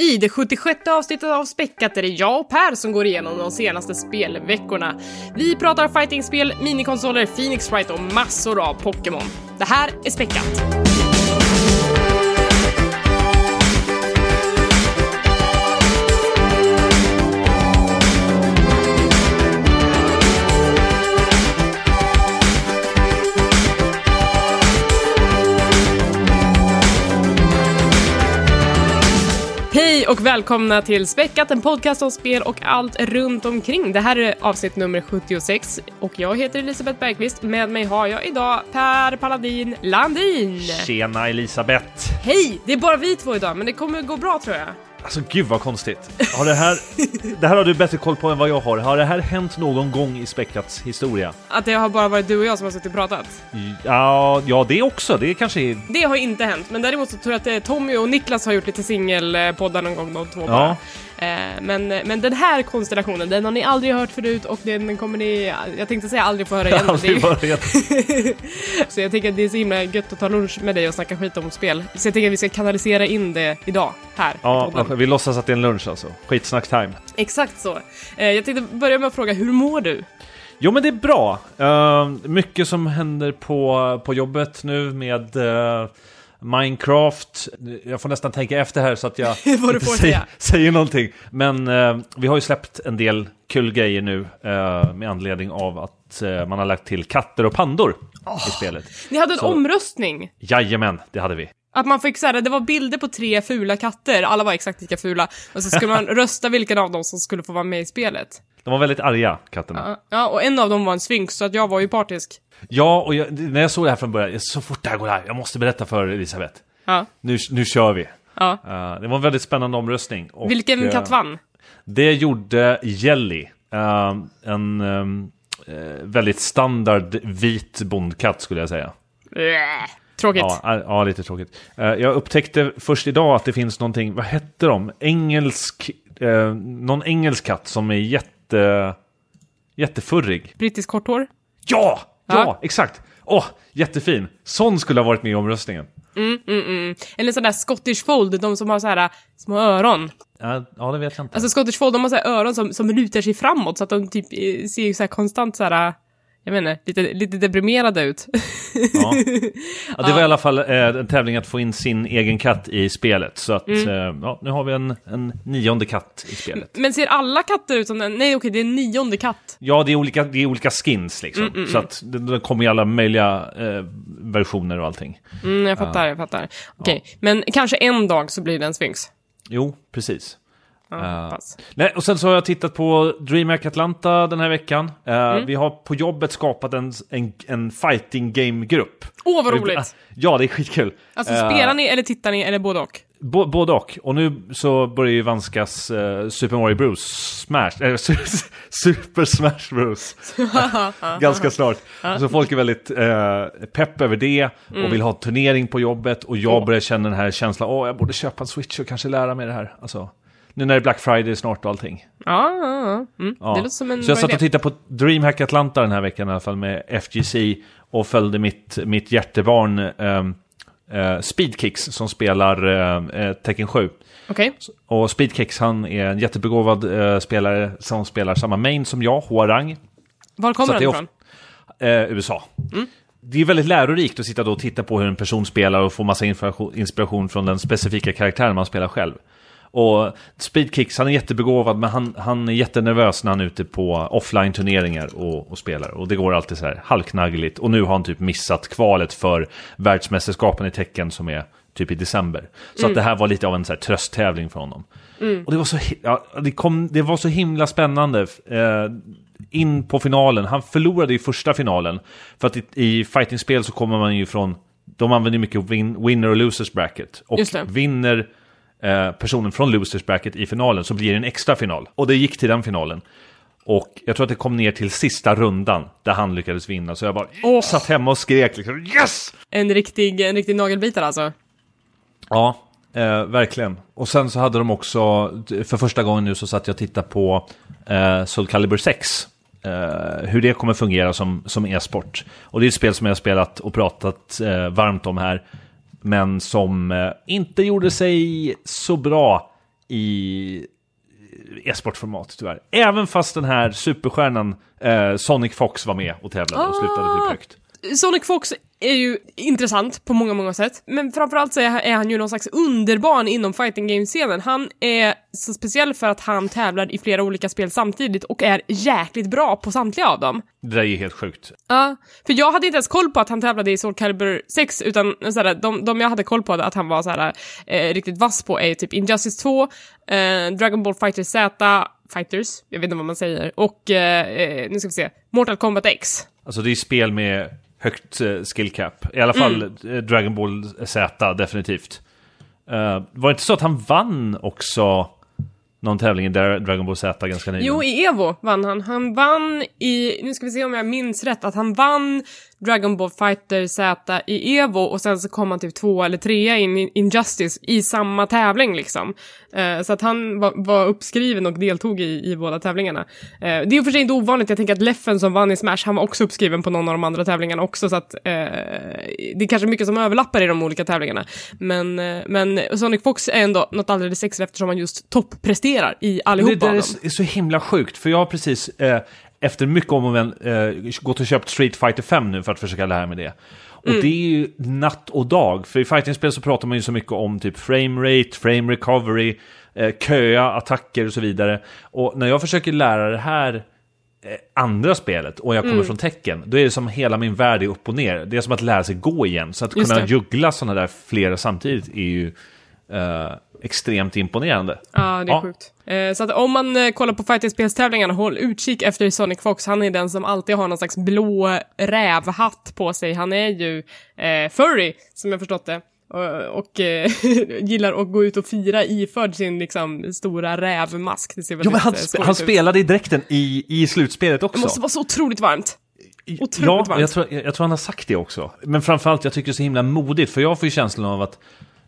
I det 76 avsnittet av Späckat är det jag och Per som går igenom de senaste spelveckorna. Vi pratar fightingspel, minikonsoler, Phoenix Wright och massor av Pokémon. Det här är Späckat. Hej och välkomna till Späckat, en podcast om spel och allt runt omkring. Det här är avsnitt nummer 76 och jag heter Elisabeth Bergqvist. Med mig har jag idag Per Paladin Landin. Tjena Elisabeth! Hej! Det är bara vi två idag, men det kommer gå bra tror jag. Alltså gud vad konstigt. Har det här... det här har du bättre koll på än vad jag har. Har det här hänt någon gång i Späckats historia? Att det har bara varit du och jag som har suttit och pratat. Ja, ja det också. Det kanske är... Det har inte hänt, men däremot så tror jag att eh, Tommy och Niklas har gjort lite singelpoddar någon gång de två bara. Ja. Eh, Men, men den här konstellationen, den har ni aldrig hört förut och den kommer ni, jag tänkte säga aldrig få höra igen. Aldrig börjat. Så jag tänker att det är så himla gött att ta lunch med dig och snacka skit om spel. Så jag tänker att vi ska kanalisera in det idag, här. Ja, vi låtsas att det är en lunch alltså. Skitsnack-time. Exakt så. Eh, Jag tänkte börja med att fråga, hur mår du? Jo men det är bra. Eh, mycket som händer på, på jobbet nu med Minecraft. Jag får nästan tänka efter här så att jag inte säger, säger någonting. Men eh, vi har ju släppt en del kul grejer nu eh, med anledning av att eh, man har lagt till katter och pandor i spelet. Ni hade en Så- omröstning. Jajamän, det hade vi. Att man fick såhär, det var bilder på tre fula katter, alla var exakt lika fula. Och så skulle man rösta vilken av dem som skulle få vara med i spelet. De var väldigt arga, katterna. Ja, och en av dem var en sphinx, så att jag var ju partisk. Ja, och jag, när jag såg det här från början, så fort det här går här, jag måste berätta för Elisabeth. Ja, Nu, nu kör vi. ja. Eh, det var en väldigt spännande omröstning. Och, Vilken eh, katt vann? Det gjorde Jelly. eh, en eh, eh, väldigt standard vit bondkatt skulle jag säga. Bleh. Tråkigt. Ja, ja, lite tråkigt. Jag upptäckte först idag att det finns någonting, vad hette de? Engelsk, någon engelsk katt som är jätte, jättefurrig. Brittisk korthår? Ja! Ja, exakt! Åh, jättefin! Sån skulle ha varit med i omröstningen. Eller sån där Scottish Fold, de som har så här äh, små öron. Ja, ja, det vet jag inte. Alltså Scottish Fold, de har så här öron som, som lutar sig framåt så att de typ eh, ser så här konstant så här, äh, jag inte, lite, lite deprimerade ut. Ja. Ja, det var i alla fall eh, en tävling att få in sin egen katt i spelet. Så att, Mm. eh, ja, nu har vi en, en nionde katt i spelet. Men ser alla katter ut som den? Nej okej, det är en nionde katt. Ja, det är olika, det är olika skins liksom. Mm, så att det, det kommer i alla möjliga eh, versioner och allting. Mm, jag fattar, jag fattar. Okej, men kanske en dag så blir det en sphinx. Jo, precis. Ja, pass. Nej, och sen så har jag tittat på DreamHack Atlanta den här veckan. Eh, Mm. Vi har på jobbet skapat en, en, en fighting game-grupp. Åh vad roligt! Ja, det är skitkul. Alltså Eh, spelar ni eller tittar ni eller både och? Bo- både och. Och nu så börjar ju vanskas eh, Super Mario Bros. Smash, eh, Super Smash Bros. Ganska snart. Så folk är väldigt eh, pepp över det och vill ha turnering på jobbet. Och jag Mm. Börjar känna den här känslan, åh, jag borde köpa en Switch och kanske lära mig det här. Alltså, nu när det är Black Friday snart och allting. Ja, ja, ja. Mm. Ja. det låter som en så jag satt och tittade på DreamHack Atlanta den här veckan i alla fall med FGC och följde mitt, mitt hjärtebarn ehm, eh, Speedkicks som spelar eh, Tekken 7. Okej. Och Speedkicks han är en jättebegåvad spelare som spelar samma main som jag, Huarang, Var kommer är ifrån? USA. Det är väldigt lärorikt att sitta då och titta på hur en person spelar och få massa inspiration från den specifika karaktären man spelar själv. Och Speedkicks, han är jättebegåvad men han, han är jättenervös när han är ute på offline-turneringar och, och spelar. Och det går alltid så här halvknaggligt. Och nu har han typ missat kvalet för världsmästerskapen i tecken som är typ i december. Så att det här var lite av en så här trösttävling för honom. Och det var så, ja, det kom, det var så himla spännande. Eh, in på finalen, han förlorade i första finalen. För att i, i fightingspel så kommer man ju från, de använder mycket win, winner och losers bracket. Och vinner eh, personen från losers bracket i finalen så blir det en extra final. Och det gick till den finalen. Och jag tror att det kom ner till sista rundan där han lyckades vinna. Så jag bara Åh. satt hemma och skrek liksom yes! En riktig, en riktig nagelbitare alltså. Ja, eh, verkligen. Och sen så hade de också, för första gången nu så satt jag och tittade på eh, Soul Calibur 6. Eh, hur det kommer fungera som, som e-sport. Och det är ett spel som jag har spelat och pratat eh, varmt om här. Men som eh, inte gjorde sig så bra i e-sportformat tyvärr. Även fast den här superstjärnan eh, Sonic Fox var med och tävlade och slutade typ Ah. högt. Sonic Fox är ju intressant på många, många sätt. Men framförallt så är han ju någon slags underbarn inom fighting game-scenen. Han är så speciell för att han tävlar i flera olika spel samtidigt och är jäkligt bra på samtliga av dem. Det där är ju helt sjukt. Ja, för jag hade inte ens koll på att han tävlade i Soul Calibur 6, utan såhär, de, de jag hade koll på att han var såhär, eh, riktigt vass på är typ Injustice 2, eh, Dragon Ball Fighter Z, Fighters, jag vet inte vad man säger, och eh, eh, nu ska vi se, Mortal Kombat X. Alltså det är spel med högt eh, skill cap. I alla fall Mm. eh, Dragon Ball Z definitivt. Eh, var det inte så att han vann också någon tävling Dra- Dragon Ball Z ganska nyligen? Jo, i Evo vann han. Han vann i, nu ska vi se om jag minns rätt, att han vann Dragon Ball Fighter Z i Evo och sen så kom han typ två eller trea in i Injustice i samma tävling liksom. Eh, så att han var, var uppskriven och deltog i, i båda tävlingarna. Eh, det är och för sig inte ovanligt, jag tänker att Leffen som vann i Smash, han var också uppskriven på någon av de andra tävlingarna också, så att eh, det är kanske mycket som överlappar i de olika tävlingarna. Men, eh, men Sonic Fox är ändå något alldeles extra eftersom han just toppresterar i Det allihopa där av är dem. så- är så himla sjukt, för jag har precis eh, efter mycket om och men eh, gått och köpt Street Fighter 5 nu för att försöka lära mig det. Och Mm. det är ju natt och dag, för i fightingspel så pratar man ju så mycket om typ frame rate, frame recovery, eh, köa, attacker och så vidare. Och när jag försöker lära det här eh, andra spelet och jag Mm. kommer från tecken, då är det som hela min värld är upp och ner. Det är som att lära sig gå igen. Så att Just kunna det. juggla sådana där flera samtidigt är ju eh, extremt imponerande. Ja, det är Ja. sjukt. Eh, så att om man eh, kollar på fightingspelstävlingarna, håll utkik efter Sonic Fox. Han är den som alltid har någon slags blå rävhatt på sig. Han är ju eh, furry, som jag förstått det. Och, och eh, gillar att gå ut och fira iförd sin liksom stora rävmask. Det ser Jo, väldigt men han, eh, sp- han spelade i dräkten i, i slutspelet också. Det måste vara så otroligt varmt. otroligt ja, varmt. jag tror, jag, jag tror han har sagt det också. Men framförallt, jag tycker det är så himla modigt, för jag får ju känslan av att eh,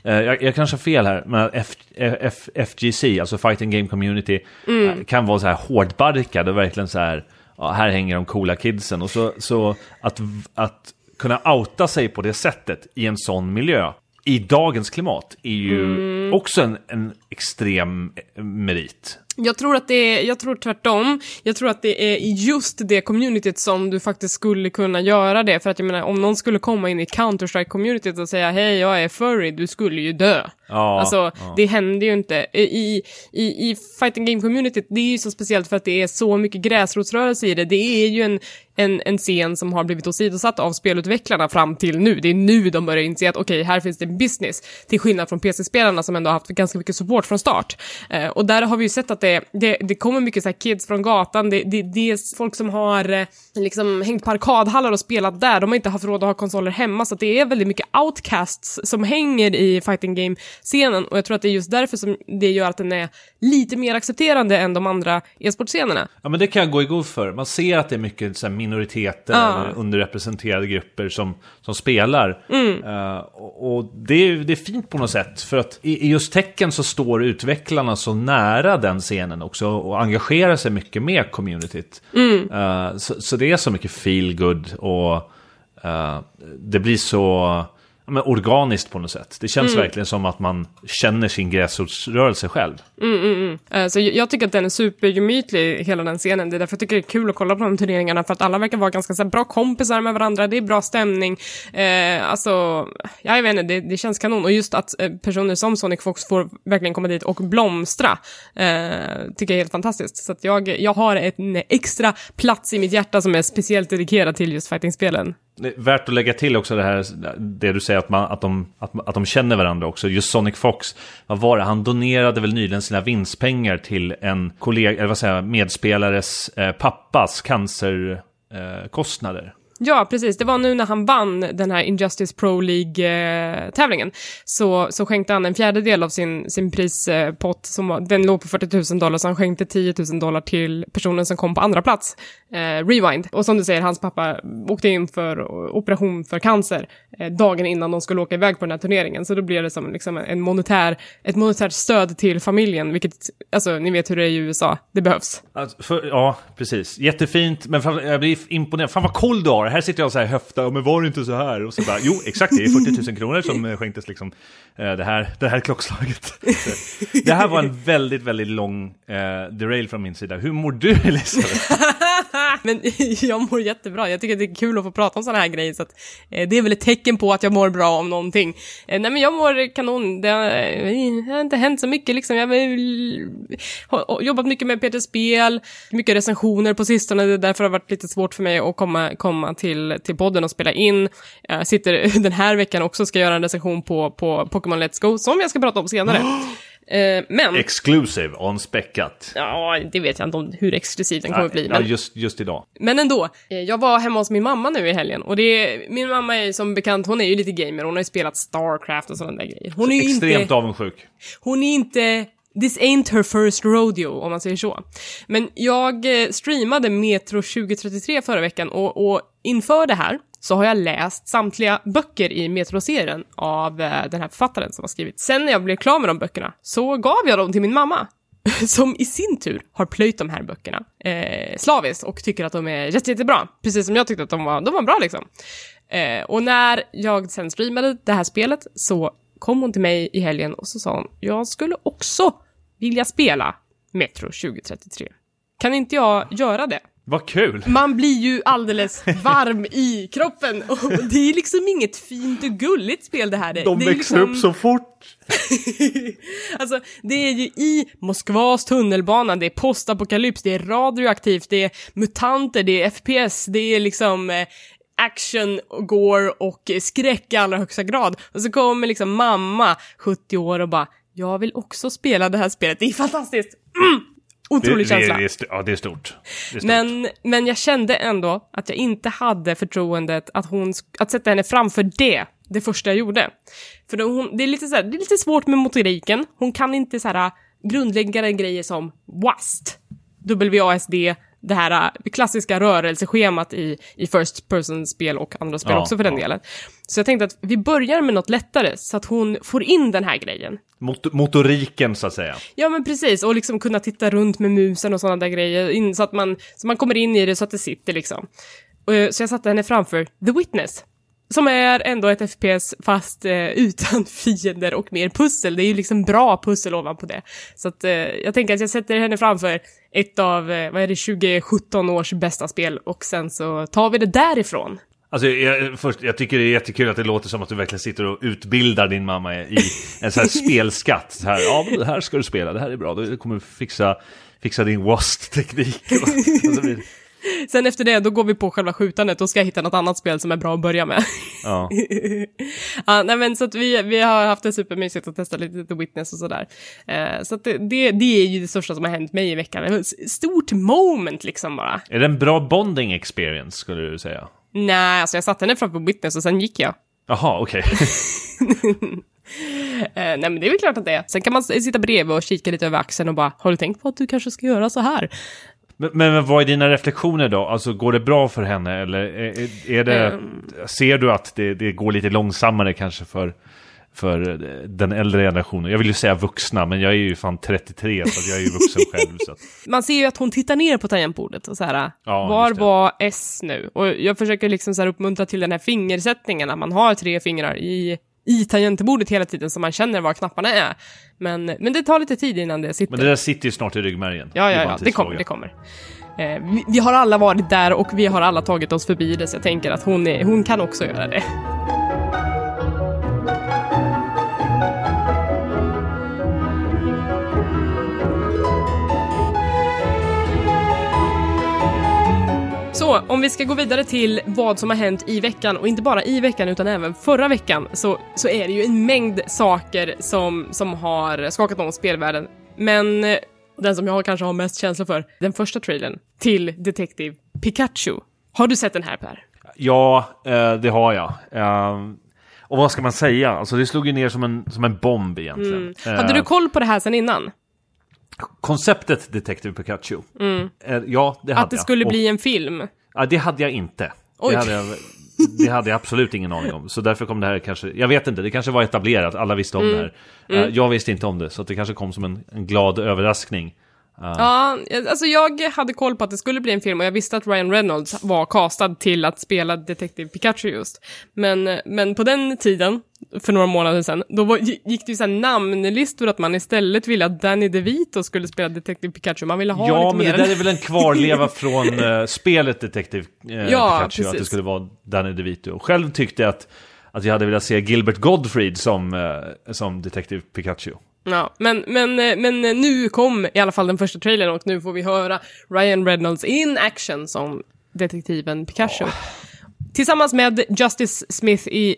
jag, jag kanske har fel här, men F, F, FGC, alltså Fighting Game Community, Mm. eh, kan vara så här hårdbarkad och verkligen så här, ja, här hänger de coola kidsen. Och så, så att, att kunna outa sig på det sättet i en sån miljö, i dagens klimat, är ju Mm. också en, en extrem eh, merit. Jag tror att det är, jag tror tvärtom. Jag tror att det är just det communityt som du faktiskt skulle kunna göra det. För att jag menar, om någon skulle komma in i Counter-Strike-communityt och säga hej, jag är furry, du skulle ju dö. Ja, alltså, ja. det händer ju inte. I, i, i fighting game-communityt, det är ju så speciellt för att det är så mycket gräsrotsrörelse i det. Det är ju en, en, en scen som har blivit åsidosatt av spelutvecklarna fram till nu. Det är nu de börjar inse att okej, här finns det business. Till skillnad från PC-spelarna som ändå har haft ganska mycket support från start. Eh, och där har vi ju sett att det, det, det kommer mycket så här kids från gatan, det, det, det är folk som har eh, liksom hängt på arkadhallar och spelat där, de har inte haft råd att ha konsoler hemma, så det är väldigt mycket outcasts som hänger i fighting game-scenen och jag tror att det är just därför som det gör att den är lite mer accepterande än de andra e-sportscenerna. Ja, men det kan jag gå i god för. Man ser att det är mycket så minoriteter eller underrepresenterade grupper som, som spelar. Mm. Och och det, är, det är fint på något sätt. För att i, i just tecken så står utvecklarna så nära den scenen också och engagerar sig mycket med communityt. Mm. Eh, så, så det är så mycket feel good och eh, det blir så men organiskt på något sätt. Det känns Mm. verkligen som att man känner sin gräsrotsrörelse själv. Eh, Så jag tycker att den är supergemytlig, hela den scenen. Det är därför jag tycker det är kul att kolla på de turneringarna, för att alla verkar vara ganska så här, bra kompisar med varandra, det är bra stämning. Eh, alltså, ja, jag vet inte, det, det känns kanon. Och just att eh, personer som Sonic Fox får verkligen komma dit och blomstra, eh, tycker jag är helt fantastiskt. Så att jag, jag har en extra plats i mitt hjärta som är speciellt dedikerad till just fightingspelen. Det värt att lägga till också det här, det du säger att, man, att, de, att, att de känner varandra också. Just Sonic Fox, vad var det? Han donerade väl nyligen sina vinstpengar till en kollega, eller vad säger jag, medspelares eh, pappas cancerkostnader. Eh. Ja, precis. Det var nu när han vann den här Injustice Pro League-tävlingen. Eh, så, så skänkte han en fjärdedel av sin, sin prispott, som var, den låg på 40 000 dollar, så han skänkte 10 000 dollar till personen som kom på andra plats, eh, Rewind. Och som du säger, hans pappa åkte in för operation för cancer eh, dagen innan de skulle åka iväg på den här turneringen. Så då blev det som liksom en monetär, ett monetärt stöd till familjen, vilket, alltså ni vet hur det är i USA, det behövs. Alltså, för, ja, precis. Jättefint, men fram, jag blir imponerad. Fan vad koll du har! Här sitter jag så här höfta, men var det inte så här? Och så bara, jo, exakt, det är 40 000 kronor som eh, skänktes liksom eh, det, här, det här klockslaget. det här var en väldigt, väldigt lång eh, derail från min sida. Hur mår du, Elisabeth? men jag mår jättebra. Jag tycker det är kul att få prata om sådana här grejer, så att, eh, det är väl ett tecken på att jag mår bra om någonting. Eh, nej, men jag mår kanon. Det har, det har inte hänt så mycket liksom. Jag har jobbat mycket med Peters spel, mycket recensioner på sistone. Det är därför har det varit lite svårt för mig att komma, komma till, till podden och spela in. Jag sitter den här veckan också ska göra en recension på, på Pokémon Let's Go, som jag ska prata om senare. Eh, men... Exclusive on späckat. Ja, det vet jag inte om hur exklusiv den kommer bli. Men... Ja, just, just idag. Men ändå, eh, jag var hemma hos min mamma nu i helgen och det är, min mamma är som bekant, hon är ju lite gamer, hon har ju spelat Starcraft och sådana där grejer. Hon är ju Extremt inte, avundsjuk. Hon är inte This ain't her first rodeo, om man säger så. Men jag eh, streamade Metro 2033 förra veckan och, och inför det här så har jag läst samtliga böcker i Metro-serien av eh, den här författaren som har skrivit. Sen när jag blev klar med de böckerna så gav jag dem till min mamma. Som i sin tur har plöjt de här böckerna eh, slaviskt och tycker att de är jätte, jättebra. Precis som jag tyckte att de var, de var bra liksom. Eh, och när jag sen streamade det här spelet så kom hon till mig i helgen och så sa hon, jag skulle också vilja spela Metro 2033. Kan inte jag göra det? Vad kul! Man blir ju alldeles varm i kroppen och det är liksom inget fint och gulligt spel det här. De det växer liksom... upp så fort! alltså, det är ju i Moskvas tunnelbana, det är postapokalyps, det är radioaktivt, det är mutanter, det är FPS, det är liksom eh, action, gore och skräck i allra högsta grad. Och så kommer liksom mamma, 70 år och bara jag vill också spela det här spelet, det är fantastiskt! Mm! Otrolig det, känsla. Det, det, ja, det är, stort. det är stort. Men, men jag kände ändå att jag inte hade förtroendet att, hon, att sätta henne framför det, det första jag gjorde. För då hon, det, är lite så här, det är lite svårt med motoriken. Hon kan inte så här grundläggande grejer som WASD, WASD, det här klassiska rörelseschemat i, i First Person-spel och andra spel ja, också för den ja. delen. Så jag tänkte att vi börjar med något lättare så att hon får in den här grejen. Mot motoriken så att säga. Ja men precis, och liksom kunna titta runt med musen och sådana där grejer, in, så, att man, så man kommer in i det så att det sitter liksom. Och, så jag satte henne framför The Witness. Som är ändå ett FPS fast eh, utan fiender och mer pussel. Det är ju liksom bra pussel ovanpå det. Så att eh, jag tänker att jag sätter henne framför ett av, eh, vad är det, 2017 års bästa spel och sen så tar vi det därifrån. Alltså, jag, först, jag tycker det är jättekul att det låter som att du verkligen sitter och utbildar din mamma i en sån här spelskatt. Så här, ja, men det här ska du spela, det här är bra, du kommer fixa, fixa din WAST-teknik. Sen efter det, då går vi på själva skjutandet, då ska jag hitta något annat spel som är bra att börja med. Ja. ja, nej men så att vi, vi har haft det supermysigt att testa lite The Witness och sådär. Uh, så att det, det, det, är ju det största som har hänt mig i veckan. Stort moment liksom bara. Är det en bra bonding experience, skulle du säga? Nej, alltså jag satte henne framför Witness och sen gick jag. Jaha, okej. Okay. Uh, nej men det är väl klart att det är. Sen kan man sitta bredvid och kika lite över axeln och bara, har du tänkt på att du kanske ska göra så här? Men, men vad är dina reflektioner då? Alltså går det bra för henne eller är, är det, um, ser du att det, det, går lite långsammare kanske för, för den äldre generationen? Jag vill ju säga vuxna, men jag är ju fan 33 så jag är ju vuxen själv. Så. Man ser ju att hon tittar ner på tangentbordet och så här, ja, var var S nu? Och jag försöker liksom så här uppmuntra till den här fingersättningen, att man har tre fingrar i i tangentbordet hela tiden så man känner var knapparna är. Men, men det tar lite tid innan det sitter. Men det där sitter ju snart i ryggmärgen. Ja, ja, ja, det kommer, det kommer. Eh, vi, vi, har alla varit där och vi har alla tagit oss förbi det, så jag tänker att hon, är, hon kan också göra det. Så, om vi ska gå vidare till vad som har hänt i veckan, och inte bara i veckan utan även förra veckan, så, så är det ju en mängd saker som, som har skakat om spelvärlden. Men eh, den som jag kanske har mest känsla för, den första trailern till Detective Pikachu. Har du sett den här Per? Ja, eh, det har jag. Ehm, och vad ska man säga? Alltså det slog ju ner som en, som en bomb egentligen. Mm. Hade du eh, koll på det här sen innan? Konceptet Detective Pikachu. Mm. ja, det hade jag. Att det skulle jag. bli en film? Ja, det hade jag inte. Det hade jag det hade jag absolut ingen aning om. Så därför kom det här kanske, jag vet inte, det kanske var etablerat, alla visste om det här. Eh, Jag visste inte om det, så det kanske kom som en, en glad överraskning. Ja, alltså jag hade koll på att det skulle bli en film och jag visste att Ryan Reynolds var castad till att spela Detective Pikachu just. Men, men på den tiden, för några månader sedan, då var, gick det ju så namnlistor att man istället ville att Danny DeVito skulle spela Detective Pikachu. Man ville ha Ja, lite men mer. det där är väl en kvarleva från eh, spelet Detective eh, Ja, Pikachu, att det precis. skulle vara Danny DeVito. Själv tyckte jag att, att jag hade velat se Gilbert Gottfried som, eh, som Detective Pikachu. Ja, men, men, eh, men nu kom i alla fall den första trailern och nu får vi höra Ryan Reynolds in action som detektiven Pikachu. Tillsammans med Justice Smith i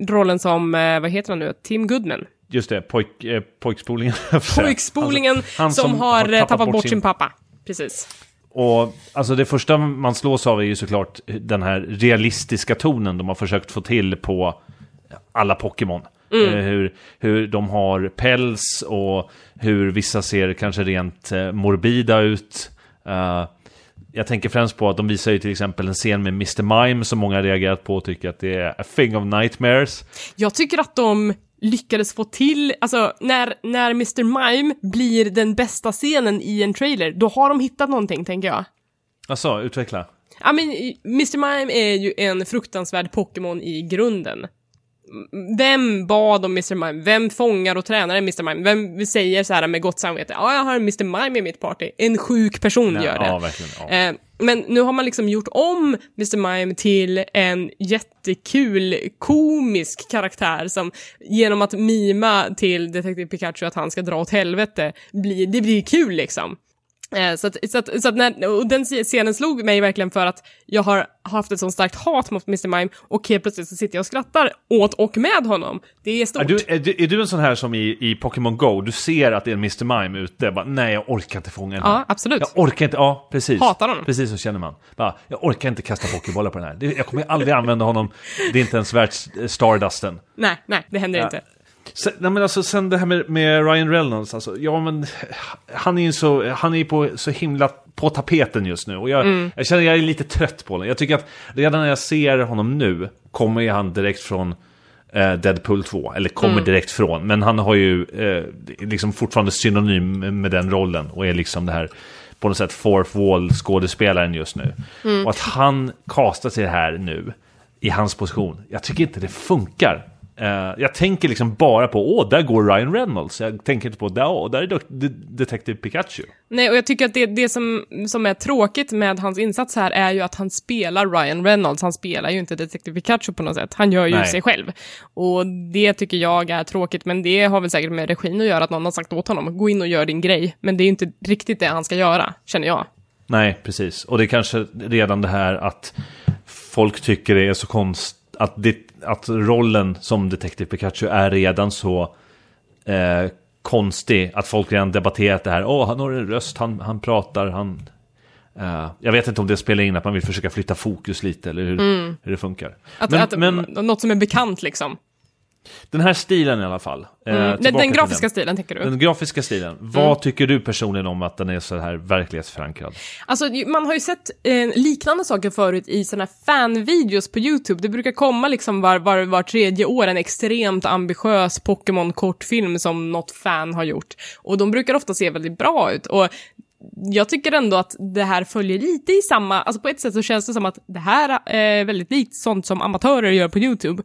rollen som, eh, vad heter han nu, Tim Goodman. Just det, pojk, eh, pojkspolingen. Pojkspolingen Alltså, han som, har, eh, tappat, bort sin pappa. Precis. Och alltså det första man slås av är ju såklart den här realistiska tonen de har försökt få till på alla Pokémon. Mm. Eh, hur, hur de har päls och hur vissa ser kanske rent eh, morbida ut. Eh, jag tänker främst på att de visar ju till exempel en scen med Mr. Mime som många reagerat på och tycker att det är a thing of nightmares. Jag tycker att de lyckades få till, alltså när, när Mr. Mime blir den bästa scenen i en trailer, då har de hittat någonting, tänker jag. Alltså, utveckla. Ja men i- Mr. Mime är ju en fruktansvärd Pokémon i grunden. Vem bad om Mr. Mime? Vem fångar och tränar en Mr. Mime? Vem säger så här med gott samvete? Ja, jag har en Mr. Mime i mitt party. En sjuk person gör det. Ja, verkligen. Ja. Eh, men nu har man liksom gjort om Mr. Mime till en jättekul komisk karaktär som genom att mima till Detective Pikachu att han ska dra åt helvete, blir, det blir kul liksom. Eh, Så att, så att, så att när, och den scenen slog mig verkligen för att jag har haft ett sånt starkt hat mot Mr. Mime och helt plötsligt så sitter jag och skrattar åt och med honom. Det är stort. Är du, är, du, är du en sån här som i, i Pokémon Go, du ser att det är en Mr. Mime ute, bara, nej jag orkar inte fånga den här. Ja, absolut. Jag orkar inte, ja precis. Hatar honom. Precis så känner man. Bara, jag orkar inte kasta pokébollar på den här. Jag kommer aldrig använda honom, det är inte ens värt eh, Stardusten. Nej, nej, det händer Ja. inte. Sen, nej men alltså sen det här med, med Ryan Reynolds, alltså, ja men han är ju så, han är på, så himla på tapeten just nu. Och jag, Mm. jag känner jag är lite trött på honom. Jag tycker att redan när jag ser honom nu, kommer han direkt från eh, Deadpool 2. Eller kommer Mm. direkt från. Men han har ju eh, liksom fortfarande synonym med den rollen. Och är liksom det här, på något sätt, fourth wall skådespelaren just nu. Mm. Och att han kastar sig här nu, i hans position. Jag tycker inte det funkar. Eh, jag tänker liksom bara på, åh, där går Ryan Reynolds. Jag tänker inte på, där, åh, där är De- Detective Pikachu. Nej, och jag tycker att det, det som, som är tråkigt med hans insats här är ju att han spelar Ryan Reynolds. Han spelar ju inte Detective Pikachu på något sätt. Han gör ju Nej. sig själv. Och det tycker jag är tråkigt, men det har väl säkert med regin att göra, att någon har sagt åt honom, gå in och gör din grej. Men det är ju inte riktigt det han ska göra, känner jag. Nej, precis. Och det är kanske redan det här att folk tycker det är så konstigt att, det, att rollen som Detective Pikachu är redan så eh, konstig att folk redan debatterat det här. Åh, han har en röst, han, han pratar, han... eh, jag vet inte om det spelar in att man vill försöka flytta fokus lite eller hur, hur det funkar. Att, men, att, men Något som är bekant liksom. Den här stilen i alla fall. eh, Mm. Den, den grafiska den. stilen, tänker du? Den grafiska stilen. Vad tycker du personligen om att den är så här verklighetsförankrad? Alltså, man har ju sett eh, liknande saker förut i såna här fanvideos på YouTube. Det brukar komma liksom var, var, var tredje år en extremt ambitiös Pokémon-kortfilm som något fan har gjort. Och de brukar ofta se väldigt bra ut. Och jag tycker ändå att det här följer lite i samma, alltså på ett sätt så känns det som att det här är väldigt likt sånt som amatörer gör på YouTube.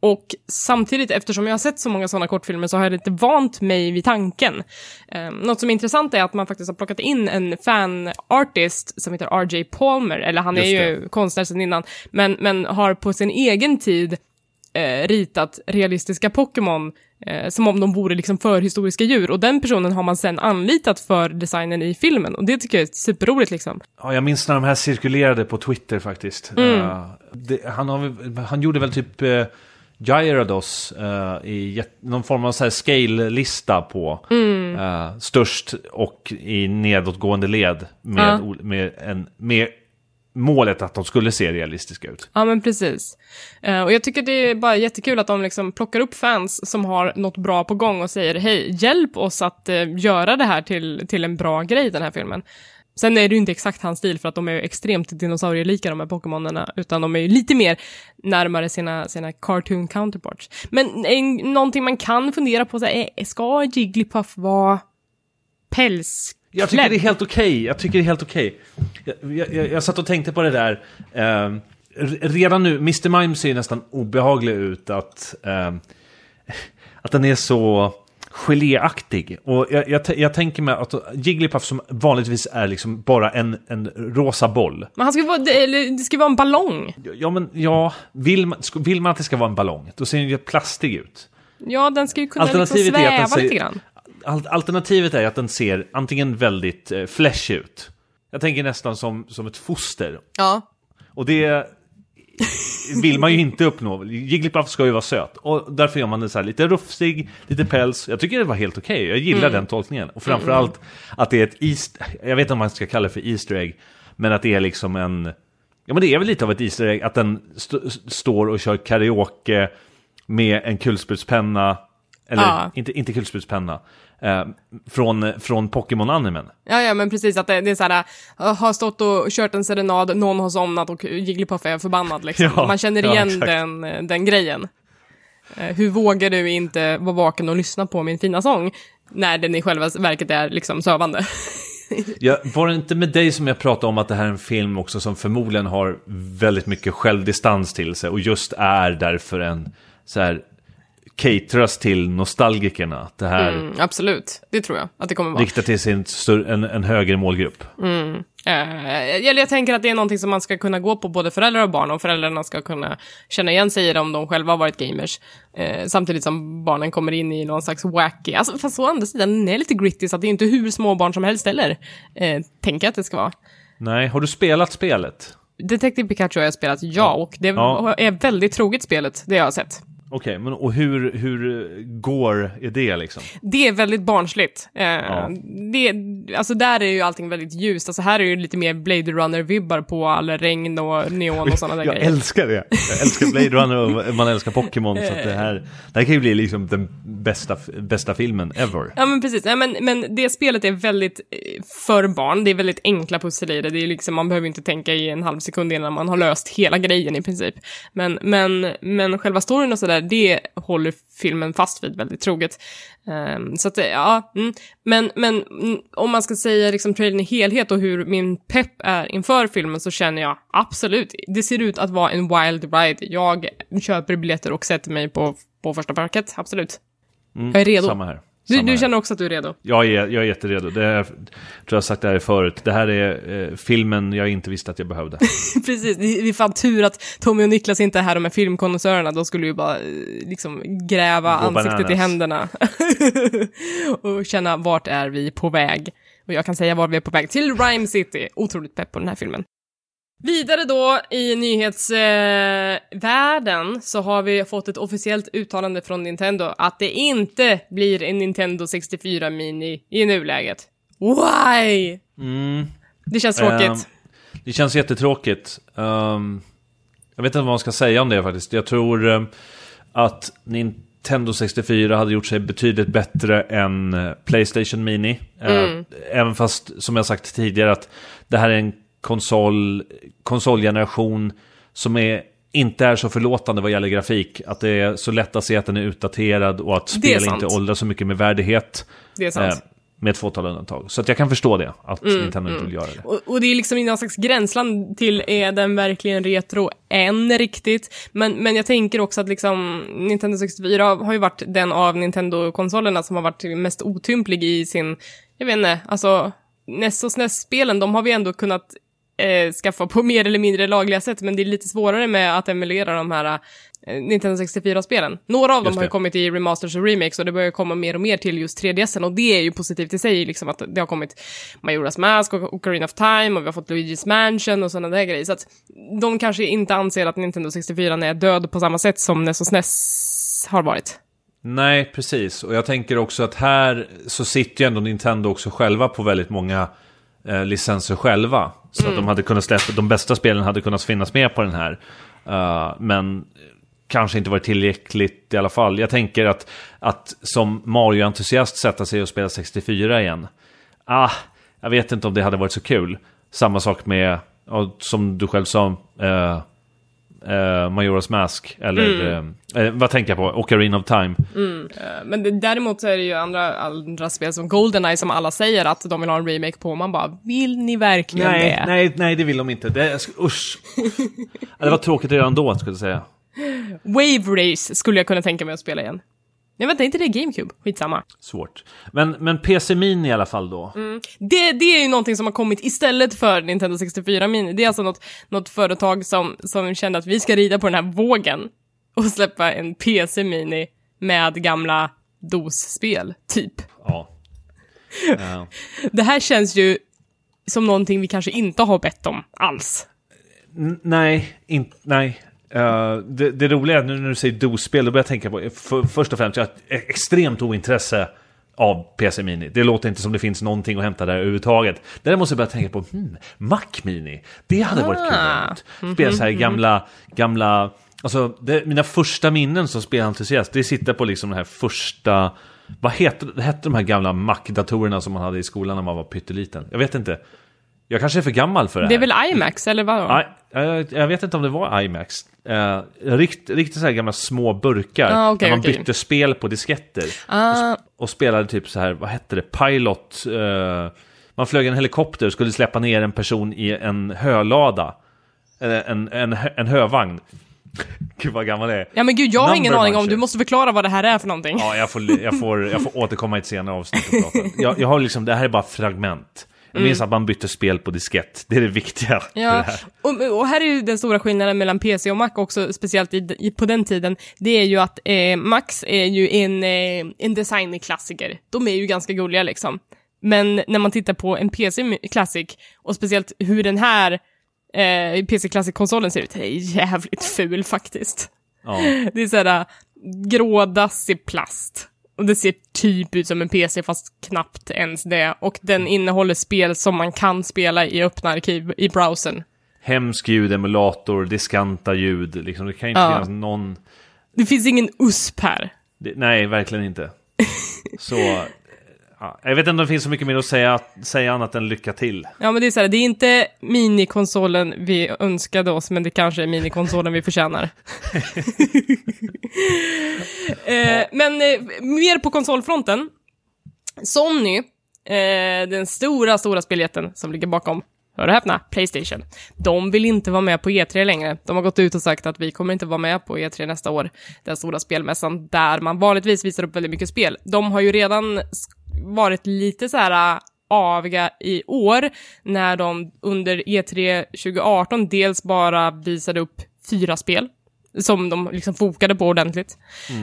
Och samtidigt, eftersom jag har sett så många sådana kortfilmer så har jag lite vant mig vid tanken. Um, något som är intressant är att man faktiskt har plockat in en fan-artist som heter RJ Palmer, eller han är ju konstnär sedan innan, men, men har på sin egen tid eh, ritat realistiska Pokémon eh, som om de vore liksom förhistoriska djur. Och den personen har man sen anlitat för designen i filmen. Och det tycker jag är superroligt liksom. Ja, jag minns när de här cirkulerade på Twitter faktiskt. Mm. Eh, det, han, har, han gjorde väl typ uh, Gyarados eh, i någon form av så här scale-lista på Mm. eh, störst och i nedåtgående led med, Ja. med, en, med målet att de skulle se realistiska ut. Ja, men precis. Eh, och jag tycker det är bara jättekul att de liksom plockar upp fans som har något bra på gång och säger hej, hjälp oss att eh, göra det här till, till en bra grej, den här filmen. Sen är det ju inte exakt hans stil för att de är ju extremt dinosaurielika de här Pokémonerna, utan de är ju lite mer närmare sina, sina cartoon counterparts. Men en, någonting man kan fundera på så här, är, ska Jigglypuff vara pälsklädd? Jag tycker det är helt okej. Jag tycker det är helt okej. Jag, jag, jag, jag satt och tänkte på det där. Eh, redan nu, Mr. Mime ser nästan obehaglig ut att... Eh, att den är så geléaktig. Och jag, jag, jag tänker mig att Jigglypuff som vanligtvis är liksom bara en, en rosa boll. Men han ska vara, det, eller, det ska vara en ballong. Ja, men ja, vill man, vill man att det ska vara en ballong, då ser den ju plastig ut. Ja, den ska ju kunna liksom sväva ser- lite grann. Al- Alternativet är att den ser antingen väldigt eh, flesh ut. Jag tänker nästan som, som ett foster. Ja. Och det vill man ju inte uppnå. Jigglypuff ska ju vara söt. Och därför gör man det så här lite rufsig, lite päls. Jag tycker det var helt okej. Jag gillar den tolkningen. Och framförallt att det är ett East... Jag vet inte om man ska kalla det för Easter egg. Men att det är liksom en... Ja men det är väl lite av ett Easter egg att den st- står och kör karaoke med en kulsprutspenna. Eller Ja. inte, inte kulsprutspenna. Eh, från, från Pokémon-animen. Ja, ja, men precis att det, det är så här, uh, har stått och kört en serenad, någon har somnat och Jigglypuff är förbannad liksom. Ja, Man känner ja, igen exakt. den, eh, den grejen. Eh, hur vågar du inte vara vaken och lyssna på min fina sång när den i själva verket är liksom sövande? Jag, var det inte med dig som jag pratade om att det här är en film också som förmodligen har väldigt mycket självdistans till sig och just är därför en så här cateras till nostalgikerna. Det här Mm, absolut, det tror jag att det kommer vara. riktar till sin en, en högre målgrupp. Eh, jag, jag tänker att det är någonting som man ska kunna gå på både föräldrar och barn och föräldrarna ska kunna känna igen sig i det om de själva har varit gamers. Eh, samtidigt som barnen kommer in i någon slags wacky, alltså fast å andra sidan den är lite gritty så att det är inte hur små barn som helst heller. Eh, tänker jag att det ska vara. Nej, har du spelat spelet? Detective Pikachu har jag spelat, ja, och det Ja. är väldigt troget spelet, det jag har sett. Okej, men och hur, hur går är det liksom? Det är väldigt barnsligt. Eh, Ja. det, alltså där är ju allting väldigt ljust, alltså här är ju lite mer Blade Runner-vibbar på all regn och neon och sådana där Jag grejer. älskar det! Jag älskar Blade Runner och man älskar Pokémon så det här, det här kan ju bli liksom den bästa, bästa filmen ever. Ja men precis, ja, men, men det spelet är väldigt eh, för barn, det är väldigt enkla pussel i det, det är liksom, man behöver inte tänka i en halv sekund innan man har löst hela grejen i princip. Men, men, men själva storyn och sådär, det håller filmen fast vid väldigt troget. Ehm, så att, ja, mm. men, men mm, om man ska säga liksom trailern i helhet och hur min pepp är inför filmen så känner jag absolut, det ser ut att vara en wild ride. Jag köper biljetter och sätter mig på, på första parket, absolut. jag är redo. Samma här. Du, du här. känner också att du är redo? Jag är, jag är jätteredo. Det är, jag tror jag har sagt det här förut. Det här är eh, filmen jag inte visste att jag behövde. Precis, det är fan tur att Tommy och Niklas inte är här, de är filmkonnässörerna, de skulle ju bara eh, liksom gräva Gå ansiktet i bananas. händerna. och känna vart är vi på väg. Och jag kan säga vart vi är på väg, till Rhyme City. Otroligt pepp på den här filmen. Vidare då i nyhetsvärlden eh, så har vi fått ett officiellt uttalande från Nintendo att det inte blir en Nintendo 64 Mini i nuläget. Why? Mm. Det känns tråkigt. Ehm, det känns jättetråkigt. Ehm, jag vet inte vad man ska säga om det faktiskt. Jag tror ehm, att Nintendo 64 hade gjort sig betydligt bättre än eh, Playstation Mini. Ehm, Även fast, som jag sagt tidigare, att det här är en konsol, konsolgeneration som är inte är så förlåtande vad gäller grafik. Att det är så lätt att se att den är utdaterad och att spel inte åldras så mycket med värdighet. Det är sant. Eh, med ett fåtal undantag. Så att jag kan förstå det, att Nintendo inte vill göra det. Och, och det är liksom någon slags gränsland till är den verkligen retro än riktigt? Men, men jag tänker också att liksom Nintendo 64 har ju varit den av Nintendo-konsolerna som har varit mest otymplig i sin, jag vet inte, alltså NES och SNES-spelen, de har vi ändå kunnat eh, skaffa på mer eller mindre lagliga sätt, men det är lite svårare med att emulera de här eh, Nintendo 64-spelen. Några av dem har ju kommit i remasters och remakes och det börjar komma mer och mer till just 3DSen och det är ju positivt i sig, liksom att det har kommit Majoras Mask och Ocarina of Time och vi har fått Luigi's Mansion och sådana där grejer. Så att de kanske inte anser att Nintendo 64 är död på samma sätt som NES och SNES har varit. Nej, precis. Och jag tänker också att här så sitter ju ändå Nintendo också själva på väldigt många eh, licenser själva. Så att de hade kunnat släppa, de bästa spelen hade kunnat finnas med på den här. Eh, men kanske inte varit tillräckligt i alla fall. Jag tänker att, att som Mario-entusiast sätta sig och spela 64 igen. Ah, jag vet inte om det hade varit så kul. Samma sak med, som du själv sa, eh, eh, Majoras Mask, eller Mm. eh, eh, vad tänker jag på? Ocarina of Time. Eh, Men det, däremot så är det ju andra, andra spel som Goldeneye som alla säger att de vill ha en remake på. Man bara, vill ni verkligen Nej, det? nej, nej, det vill de inte. Det, usch. Det var tråkigt redan då, skulle jag säga. Wave Race skulle jag kunna tänka mig att spela igen. Nej vänta, inte det GameCube? Skitsamma. Svårt. Men, men PC Mini i alla fall då. Det, det är ju någonting som har kommit istället för Nintendo 64 Mini. Det är alltså något, något företag som, som kände att vi ska rida på den här vågen och släppa en PC Mini med gamla DOS-spel, typ. Ja. Det här känns ju som någonting vi kanske inte har bett om alls. N- nej, inte, nej. Eh, det, det roliga nu när du säger DOS-spel, då börjar jag tänka på, för, först och främst, jag har ett e- extremt ointresse av PC Mini. Det låter inte som det finns någonting att hämta där överhuvudtaget. Däremot måste jag börja tänka på, hmm, Mac Mini. Det hade varit kul. Ah. däremot. Spela så här gamla, gamla, alltså det, mina första minnen som spelentusiast, det sitter på liksom den här första, vad heter, hette de här gamla Mac-datorerna som man hade i skolan när man var pytteliten? Jag vet inte. Jag kanske är för gammal för det här. Det är väl IMAX, eller vad? Nej, jag, jag vet inte om det var IMAX. Uh, rikt, riktigt så här gamla små burkar. Ah, okej, där man okej. bytte spel på disketter. Ah, Och spelade typ så här, vad hette det, Pilot. eh, man flög en helikopter och skulle släppa ner en person i en hölada. Eh, en, en, hö- en hövagn. Gud vad gammal jag är. ja men gud, jag har ingen Number aning om, du måste förklara vad det här är för någonting. Ja, jag får, jag, får, jag får återkomma i ett senare avsnitt och prata. Jag, jag har liksom, det här är bara fragment. Jag minns att man bytte spel på diskett. Det är det viktiga. det Ja, här. och, och här är ju den stora skillnaden mellan PC och Mac också, speciellt i, i, på den tiden. Det är ju att eh, Max är ju en, eh, en designklassiker. De är ju ganska gulliga liksom. Men när man tittar på en PC Classic, och speciellt hur den här eh, PC Classic-konsolen ser ut, det är jävligt ful faktiskt. Ja. Det är såhär grådassig plast. Och det ser typ ut som en PC fast knappt ens det. Och den innehåller spel som man kan spela i öppna arkiv i browsern. hemsk ljudemulator, diskanta ljud. Liksom, det kan inte Ja. finnas någon... Det finns ingen USP här. Det, nej, verkligen inte. Så... Ja, jag vet inte om det finns så mycket mer att säga, säga annat än lycka till. Ja, men det är så här, det är inte minikonsolen vi önskade oss, men det kanske är minikonsolen vi förtjänar. eh, men eh, mer på konsolfronten. Sony, eh, den stora, stora speljätten som ligger bakom, hör och häpna, Playstation. De vill inte vara med på E3 längre. De har gått ut och sagt att vi kommer inte vara med på E3 nästa år, den stora spelmässan där man vanligtvis visar upp väldigt mycket spel. De har ju redan varit lite så här äh, aviga i år när de under E3 2018 dels bara visade upp fyra spel som de liksom fokade på ordentligt.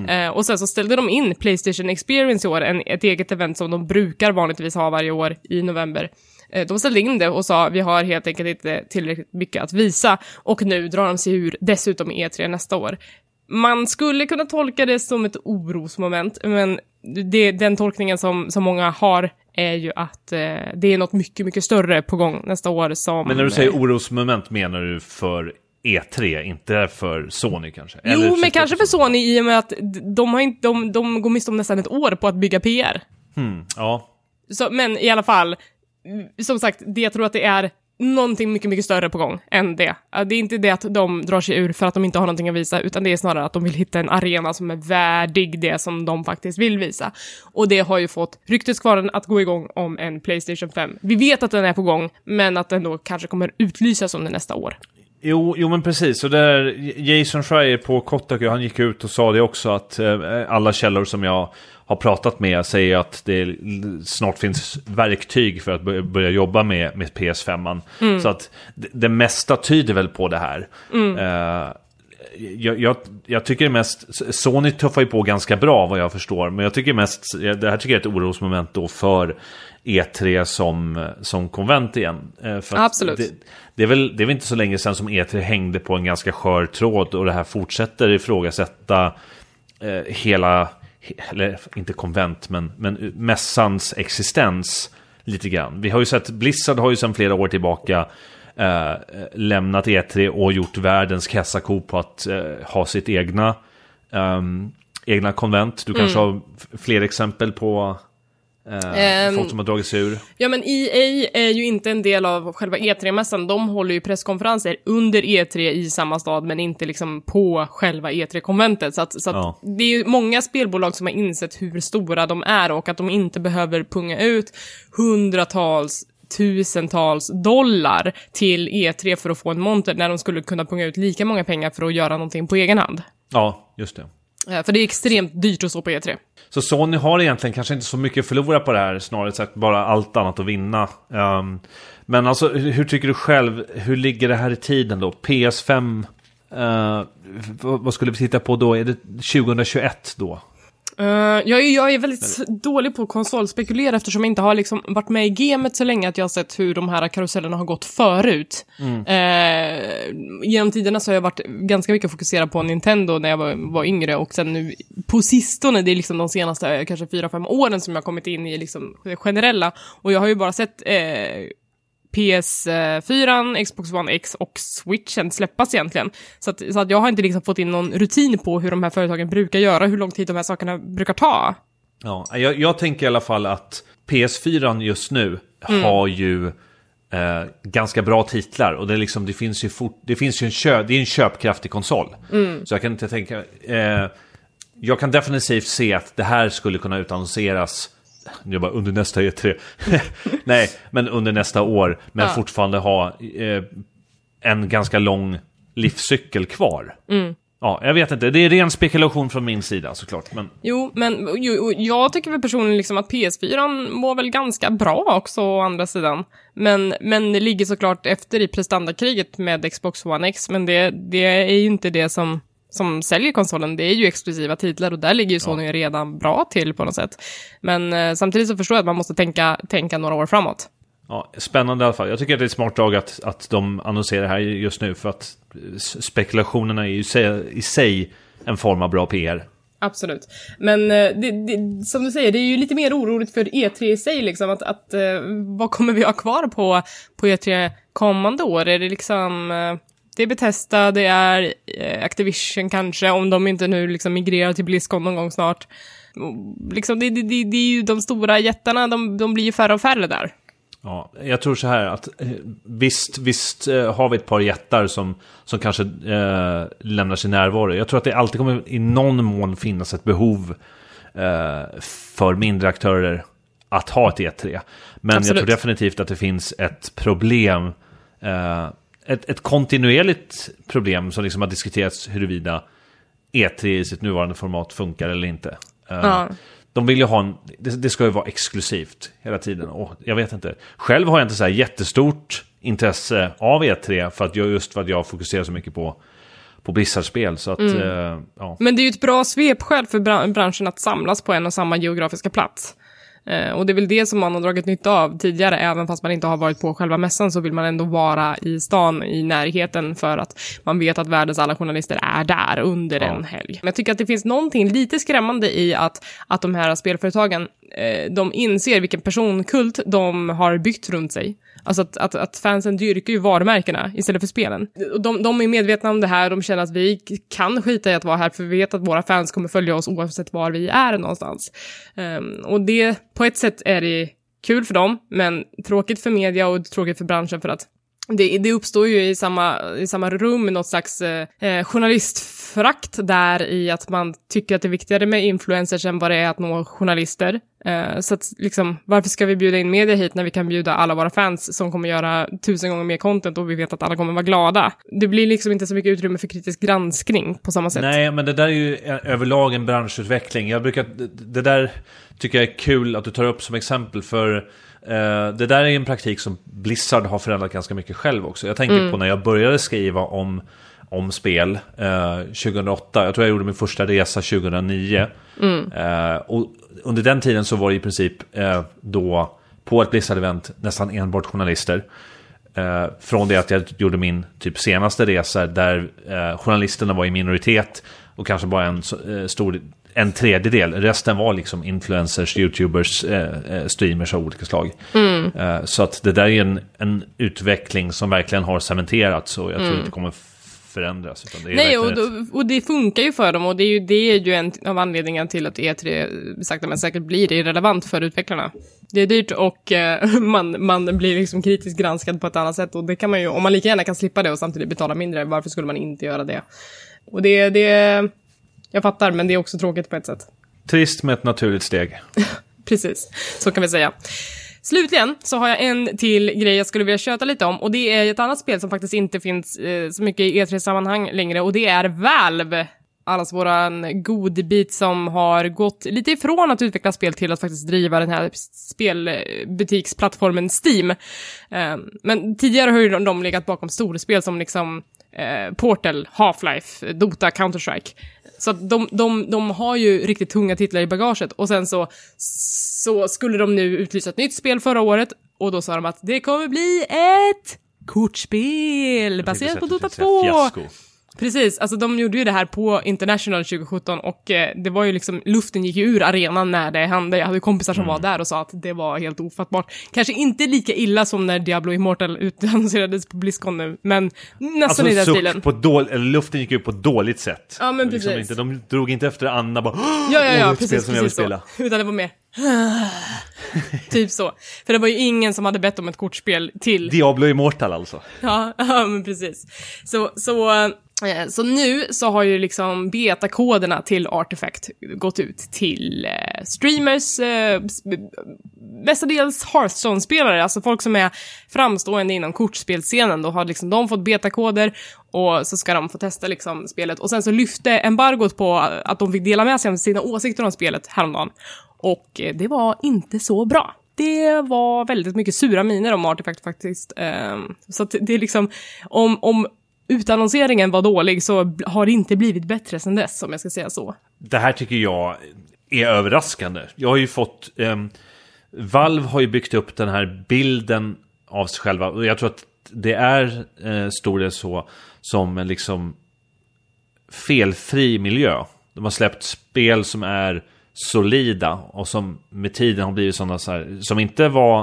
Eh, och sen så ställde de in Playstation Experience i år, en, ett eget event som de brukar vanligtvis ha varje år i november. Eh, de ställde in det och sa vi har helt enkelt inte tillräckligt mycket att visa och nu drar de sig ur dessutom i E3 nästa år. Man skulle kunna tolka det som ett orosmoment, men det, den tolkningen som, som många har är ju att eh, det är något mycket, mycket större på gång nästa år som... Men när du säger eh, orosmoment menar du för E3, inte för Sony kanske? Eller Jo, men kanske för Sony i och med att de, har inte, de, de går miste om nästan ett år på att bygga PR. Hmm, ja, Så, men i alla fall, som sagt, det, jag tror att det är någonting mycket, mycket större på gång än det. Det är inte det att de drar sig ur för att de inte har någonting att visa, utan det är snarare att de vill hitta en arena som är värdig det som de faktiskt vill visa. Och det har ju fått rykteskvarnen att gå igång om en Playstation 5. Vi vet att den är på gång, men att den då kanske kommer utlysas under nästa år. Jo, jo men precis. Och där, Jason Schreier på Kotaku, han gick ut och sa det också att eh, alla källor som jag har pratat med säger att det snart finns verktyg för att börja, jobba med, med PS5. Så att det, det mesta tyder väl på det här. Eh, jag, jag, jag tycker mest, Sony tuffar ju på ganska bra vad jag förstår, men jag tycker mest, det här tycker jag är ett orosmoment då för E3 som, som konvent igen. Eh, Absolut. Det, det, är väl, det är väl inte så länge sedan som E3 hängde på en ganska skör tråd och det här fortsätter ifrågasätta eh, hela, he- eller inte konvent, men, men mässans existens lite grann. Vi har ju sett, Blizzard har ju sedan flera år tillbaka eh, lämnat E3 och gjort världens kassako på att eh, ha sitt egna, ehm, egna konvent. Du kanske har f- fler exempel på Eh, Ehm, folk som har dragit sig ur. Ja, men EA är ju inte en del av själva E3-mässan. De håller ju presskonferenser under E3 i samma stad, men inte liksom på själva E3-konventet. Så, att, så att Ja. det är ju många spelbolag som har insett hur stora de är och att de inte behöver punga ut hundratals tusentals dollar till E3 för att få en monter när de skulle kunna punga ut lika många pengar för att göra någonting på egen hand. Ja, just det. Eh, För det är extremt dyrt att stå på E E3. Så Sony har egentligen kanske inte så mycket att förlora på det här, snarare sagt bara allt annat att vinna. Um, men alltså, hur, hur tycker du själv, hur ligger det här i tiden då? PS5, uh, eh, vad skulle vi titta på då? Är det 2021 då? Uh, jag, är, jag är väldigt dålig på att konsolspekulera eftersom jag inte har liksom varit med i gamet så länge att jag har sett hur de här karusellerna har gått förut. Eh, genom tiderna så har jag varit ganska mycket fokuserad på Nintendo när jag var, var yngre och sen nu på sistone, det är liksom de senaste eh, kanske fyra fem åren som jag har kommit in i liksom det generella och jag har ju bara sett eh, PS4, Xbox One X och Switchen släppas egentligen. Så att, så att jag har inte liksom fått in någon rutin på hur de här företagen brukar göra, hur lång tid de här sakerna brukar ta. Ja, jag, jag tänker i alla fall att PS4 just nu har ju eh, ganska bra titlar och det, liksom, det finns ju, fort, det finns ju en, kö, det är en köpkraftig konsol. Så jag kan inte tänka... Eh, jag kan definitivt se att det här skulle kunna utannonseras jag bara under nästa E3. Nej, men under nästa år. Men Ja. fortfarande ha eh, en ganska lång livscykel kvar. Ja, jag vet inte. Det är ren spekulation från min sida såklart. Men Jo, men jo, jag tycker väl personligen liksom att PS4 mår väl ganska bra också å andra sidan. Men, men det ligger såklart efter i prestandakriget med Xbox One X, men det, det är ju inte det som, som säljer konsolen. Det är ju exklusiva titlar och där ligger ju Sony redan bra till på något sätt. Men eh, samtidigt så förstår jag att man måste tänka, tänka några år framåt. Ja, spännande i alla fall. Jag tycker att det är ett smart drag att, att de annonserar här just nu för att spekulationerna är ju se- i sig en form av bra PR. Absolut. Men eh, det, det, som du säger, det är ju lite mer oroligt för E3 i sig, liksom. Att, att, eh, vad kommer vi ha kvar på, på E3 kommande år? Är det liksom... Det är Bethesda, det är eh, Activision kanske, om de inte nu liksom migrerar till Blizzcon någon gång snart. Liksom, det, det, det, det är ju de stora jättarna, de, de blir ju färre och färre där. Ja, jag tror så här att eh, visst, visst eh, har vi ett par jättar som, som kanske eh, lämnar sin närvaro. Jag tror att det alltid kommer i någon mån finnas ett behov eh, för mindre aktörer att ha ett E3. Men Absolut. jag tror definitivt att det finns ett problem, eh, ett, ett kontinuerligt problem som liksom har diskuterats huruvida E3 i sitt nuvarande format funkar eller inte. Eh, Ja. De vill ju ha en, det, det ska ju vara exklusivt hela tiden. Och jag vet inte. Själv har jag inte så här jättestort intresse av E3 för att jag, just för att jag fokuserar så mycket på, på Blizzard-spel. Så att, eh, ja. Men det är ju ett bra svepskäl för bran- branschen att samlas på en och samma geografiska plats. Eh, och det är väl det som man har dragit nytta av tidigare, även fast man inte har varit på själva mässan så vill man ändå vara i stan, i närheten, för att man vet att världens alla journalister är där under Ja. en helg. Men jag tycker att det finns någonting lite skrämmande i att, att de här spelföretagen, eh, de inser vilken personkult de har byggt runt sig. Alltså att, att, att fansen dyrkar ju varumärkena istället för spelen. De, de är medvetna om det här, de känner att vi kan skita i att vara här, för vi vet att våra fans kommer följa oss oavsett var vi är någonstans. Um, och det, på ett sätt är det kul för dem, men tråkigt för media och tråkigt för branschen för att det, det uppstår ju i samma, i samma rum något slags eh, eh journalistfrakt journalistförakt där i att man tycker att det är viktigare med influencers än vad det är att nå journalister. Eh, så att liksom, varför ska vi bjuda in media hit när vi kan bjuda alla våra fans som kommer göra tusen gånger mer content och vi vet att alla kommer vara glada? Det blir liksom inte så mycket utrymme för kritisk granskning på samma sätt. Nej, men det där är ju eh, överlag en branschutveckling. Jag brukar, det, där tycker jag är kul att du tar upp som exempel för det där är en praktik som Blizzard har förändrat ganska mycket själv också. Jag tänker på när jag började skriva om, om spel eh, 2008. Jag tror jag gjorde min första resa 2009. Eh, och under den tiden så var det i princip eh, då på ett Blizzard-event nästan enbart journalister. Eh, från det att jag gjorde min typ senaste resa där eh, journalisterna var i minoritet och kanske bara en eh, stor en tredjedel. Resten var liksom influencers, youtubers, eh, eh, streamers av olika slag. Eh, så att det där är en, en utveckling som verkligen har cementerats och jag tror att det kommer förändras. Nej, och, då- och det funkar ju för dem och det är ju, det är ju en av anledningarna till att E3 sakta men säkert blir irrelevant för utvecklarna. Det är dyrt och eh, man, man blir liksom kritiskt granskad på ett annat sätt och det kan man ju, om man lika gärna kan slippa det och samtidigt betala mindre, varför skulle man inte göra det? Och det, det, jag fattar, men det är också tråkigt på ett sätt. Trist med ett naturligt steg. Precis, så kan vi säga. Slutligen så har jag en till grej jag skulle vilja köta lite om och det är ett annat spel som faktiskt inte finns eh, så mycket i E3-sammanhang längre och det är Valve. Allas våran godbit som har gått lite ifrån att utveckla spel till att faktiskt driva den här spelbutiksplattformen Steam. Eh, men tidigare har ju de, de legat bakom storspel som liksom eh, Portal, Half-Life, Dota, Counter-Strike. Så att de, de, de har ju riktigt tunga titlar i bagaget. Och sen så, så skulle de nu utlysa ett nytt spel förra året. Och då sa de att det kommer bli ett kortspel baserat på Dota 2. Precis, alltså de gjorde ju det här på International 2017 och eh, det var ju liksom, luften gick ju ur arenan när det hände. Jag hade kompisar som var där och sa att det var helt ofattbart. Kanske inte lika illa som när Diablo Immortal utannonserades på Blizzcon nu, men nästan i den Alltså stilen. på dål- luften gick ut på ett dåligt sätt. Ja, men Liksom precis. inte, de drog inte efter Anna bara Ja, ja, "Åh, ja, spel precis, som jag vill precis så. Utan det var mer typ så. För det var ju ingen som hade bett om ett kortspel till Diablo Immortal alltså. Ja, ja men precis. Så, så, Eh, så nu så har ju liksom betakoderna till Artifact gått ut till eh, streamers, eh, mestadels Hearthstone-spelare, alltså folk som är framstående inom kortspelsscenen. Då har liksom de fått betakoder och så ska de få testa liksom spelet. Och sen så lyfte embargot på att de fick dela med sig av sina åsikter om spelet häromdagen. Och det var inte så bra. Det var väldigt mycket sura miner om Artifact faktiskt. Ehm, så att det är liksom, om, om utannonseringen var dålig så har det inte blivit bättre sen dess, om jag ska säga så. Det här tycker jag är överraskande. Jag har ju fått... Eh, Valve har ju byggt upp den här bilden av sig själva. Och jag tror att det är eh, stor del så som en liksom felfri miljö. De har släppt spel som är solida och som med tiden har blivit sådana så här, som inte var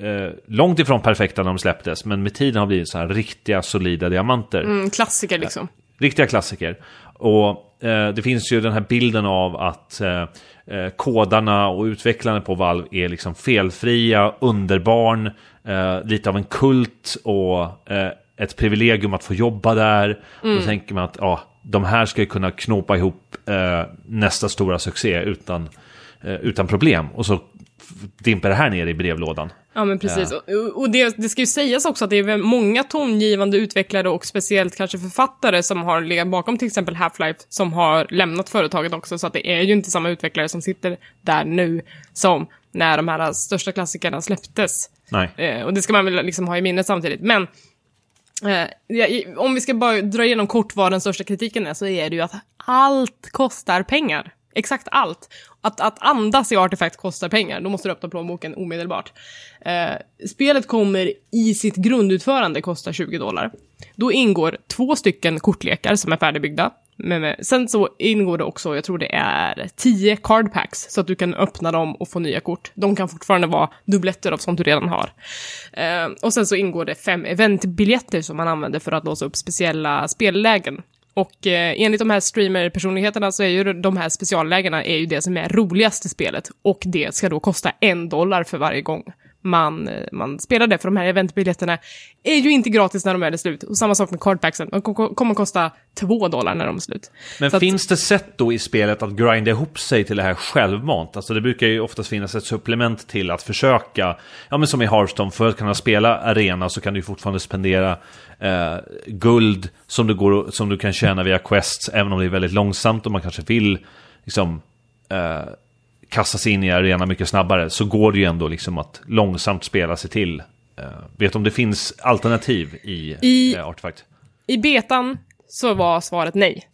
eh, långt ifrån perfekta när de släpptes, men med tiden har blivit så här riktiga solida diamanter. Mm, klassiker liksom. Riktiga klassiker. Och eh, det finns ju den här bilden av att eh, eh, kodarna och utvecklarna på Valve är liksom felfria, underbarn, eh, lite av en kult och eh, ett privilegium att få jobba där. Och då tänker man att ja, de här ska ju kunna knopa ihop eh, nästa stora succé utan, eh, utan problem. Och så dimper det här ner i brevlådan. Ja, men precis. Och, och det, det ska ju sägas också att det är många tongivande utvecklare och speciellt kanske författare som har legat bakom till exempel Half-Life som har lämnat företaget också, så att det är ju inte samma utvecklare som sitter där nu som när de här största klassikerna släpptes. Nej. Eh, och det ska man väl liksom ha i minnet samtidigt. Men eh, ja, Eh, om vi ska bara dra igenom kort vad den största kritiken är så är det ju att allt kostar pengar. Exakt allt. Att, att andas i Artifact kostar pengar. Då måste du öppna plånboken omedelbart. Eh, spelet kommer i sitt grundutförande kosta 20 dollar. Då ingår två stycken kortlekar som är färdigbyggda. Men, men, sen så ingår det också, jag tror det är 10 card packs, så att du kan öppna dem och få nya kort. De kan fortfarande vara dubbletter av sånt du redan har. Eh, och sen så ingår det fem eventbiljetter som man använder för att låsa upp speciella spellägen. Och eh, enligt de här streamer-personligheterna så är ju de här speciallägena är ju det som är roligast i spelet. Och det ska då kosta en dollar för varje gång man, man spelar det. För de här eventbiljetterna är ju inte gratis när de är slut. Och samma sak med cardpacksen. De ko- kommer kosta två dollar när de är slut. Men Så att- finns det sätt då i spelet att grinda ihop sig till det här självmant? Alltså det brukar ju oftast finnas ett supplement till att försöka, ja men som i Hearthstone, för att kunna spela arena så kan du fortfarande spendera eh, guld som du, går, som du kan tjäna via quests, även om det är väldigt långsamt och man kanske vill liksom eh, kasta sig in i arena mycket snabbare, så går det ju ändå liksom att långsamt spela sig till. Eh, vet om det finns alternativ i, I- eh, Artifact? I betan så var svaret nej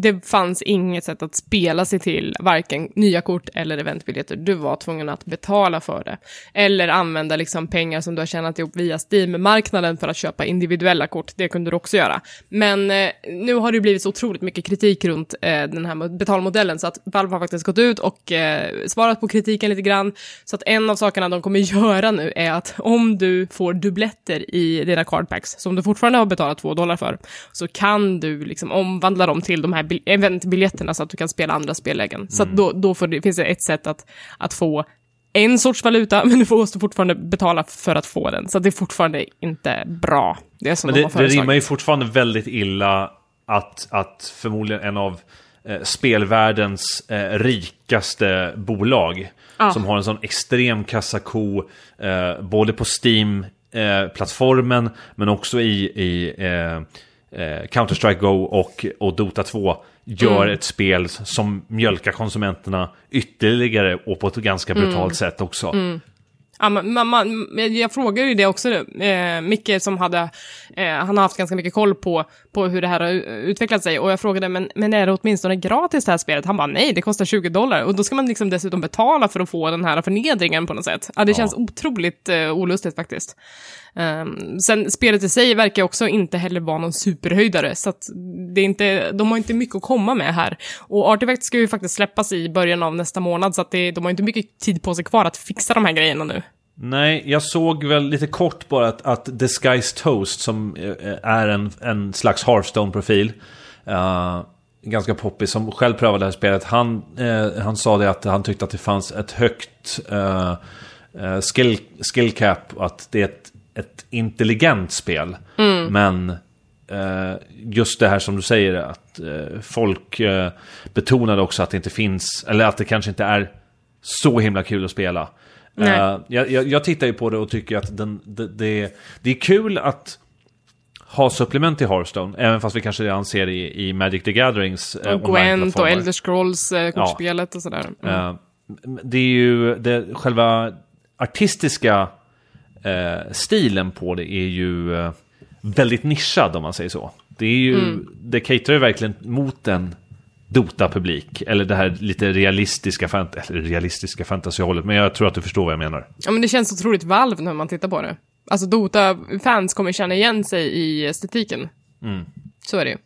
det fanns inget sätt att spela sig till varken nya kort eller eventbiljetter. Du var tvungen att betala för det. Eller använda liksom pengar som du har tjänat ihop via Steam-marknaden för att köpa individuella kort. Det kunde du också göra. Men eh, nu har det blivit så otroligt mycket kritik runt eh, den här betalmodellen så att Valve har faktiskt gått ut och eh, svarat på kritiken lite grann. Så att en av sakerna de kommer göra nu är att om du får dubbletter i dina cardpacks, som du fortfarande har betalat två dollar för, så kan du liksom omvandla dem till de här eventbiljetterna så att du kan spela andra spellägen. Mm. Så då, då det, finns det ett sätt att, att få en sorts valuta, men du måste fortfarande betala för att få den. Så det är fortfarande inte bra. Det, som men det, de det rimmar ju fortfarande väldigt illa att, att förmodligen en av eh, spelvärldens eh, rikaste bolag ah. som har en sån extrem kassako eh, både på Steam-plattformen men också i, i eh, eh, Counter-Strike Go och, och Dota 2 gör mm. ett spel som mjölkar konsumenterna ytterligare och på ett ganska brutalt mm. sätt också. Mm. Ja, man, man, jag frågade ju det också, eh, Micke som hade, eh, han har haft ganska mycket koll på, på hur det här har utvecklat sig och jag frågade, men, men är det åtminstone gratis det här spelet? Han bara, nej, det kostar 20 dollar och då ska man liksom dessutom betala för att få den här förnedringen på något sätt. Ja, det känns ja. otroligt eh, olustigt faktiskt. Um, sen spelet i sig verkar också inte heller vara någon superhöjdare, så att det är inte, de har inte mycket att komma med här. Och Artifact ska ju faktiskt släppas i början av nästa månad, så att det, de har inte mycket tid på sig kvar att fixa de här grejerna nu. Nej, jag såg väl lite kort bara att, att Disguise Toast, som eh, är en, en slags Hearthstone-profil, uh, ganska poppis, som själv prövade det här spelet, han, uh, han sa det att han tyckte att det fanns ett högt uh, skill, skill cap, att det är ett ett intelligent spel. Mm. Men eh, just det här som du säger, att eh, folk eh, betonade också att det inte finns, eller att det kanske inte är så himla kul att spela. Jag, jag, jag, tittar ju på det och tycker att den, det, det, det, är kul att ha supplement i Hearthstone, även fast vi kanske redan ser det i, i Magic the Gatherings eh, Och Gwent och Elder Scrolls eh, kortspelet ja. och sådär. Mm. Det är ju det, själva artistiska eh, stilen på det är ju eh, väldigt nischad om man säger så. Det är ju, mm. det caterar ju verkligen mot en Dota-publik. Eller det här lite realistiska, fant eller realistiska fantasyhållet. Men jag tror att du förstår vad jag menar. Ja, men det känns otroligt valv när man tittar på det. Alltså Dota-fans kommer känna igen sig i estetiken. Mm. Så är det ju.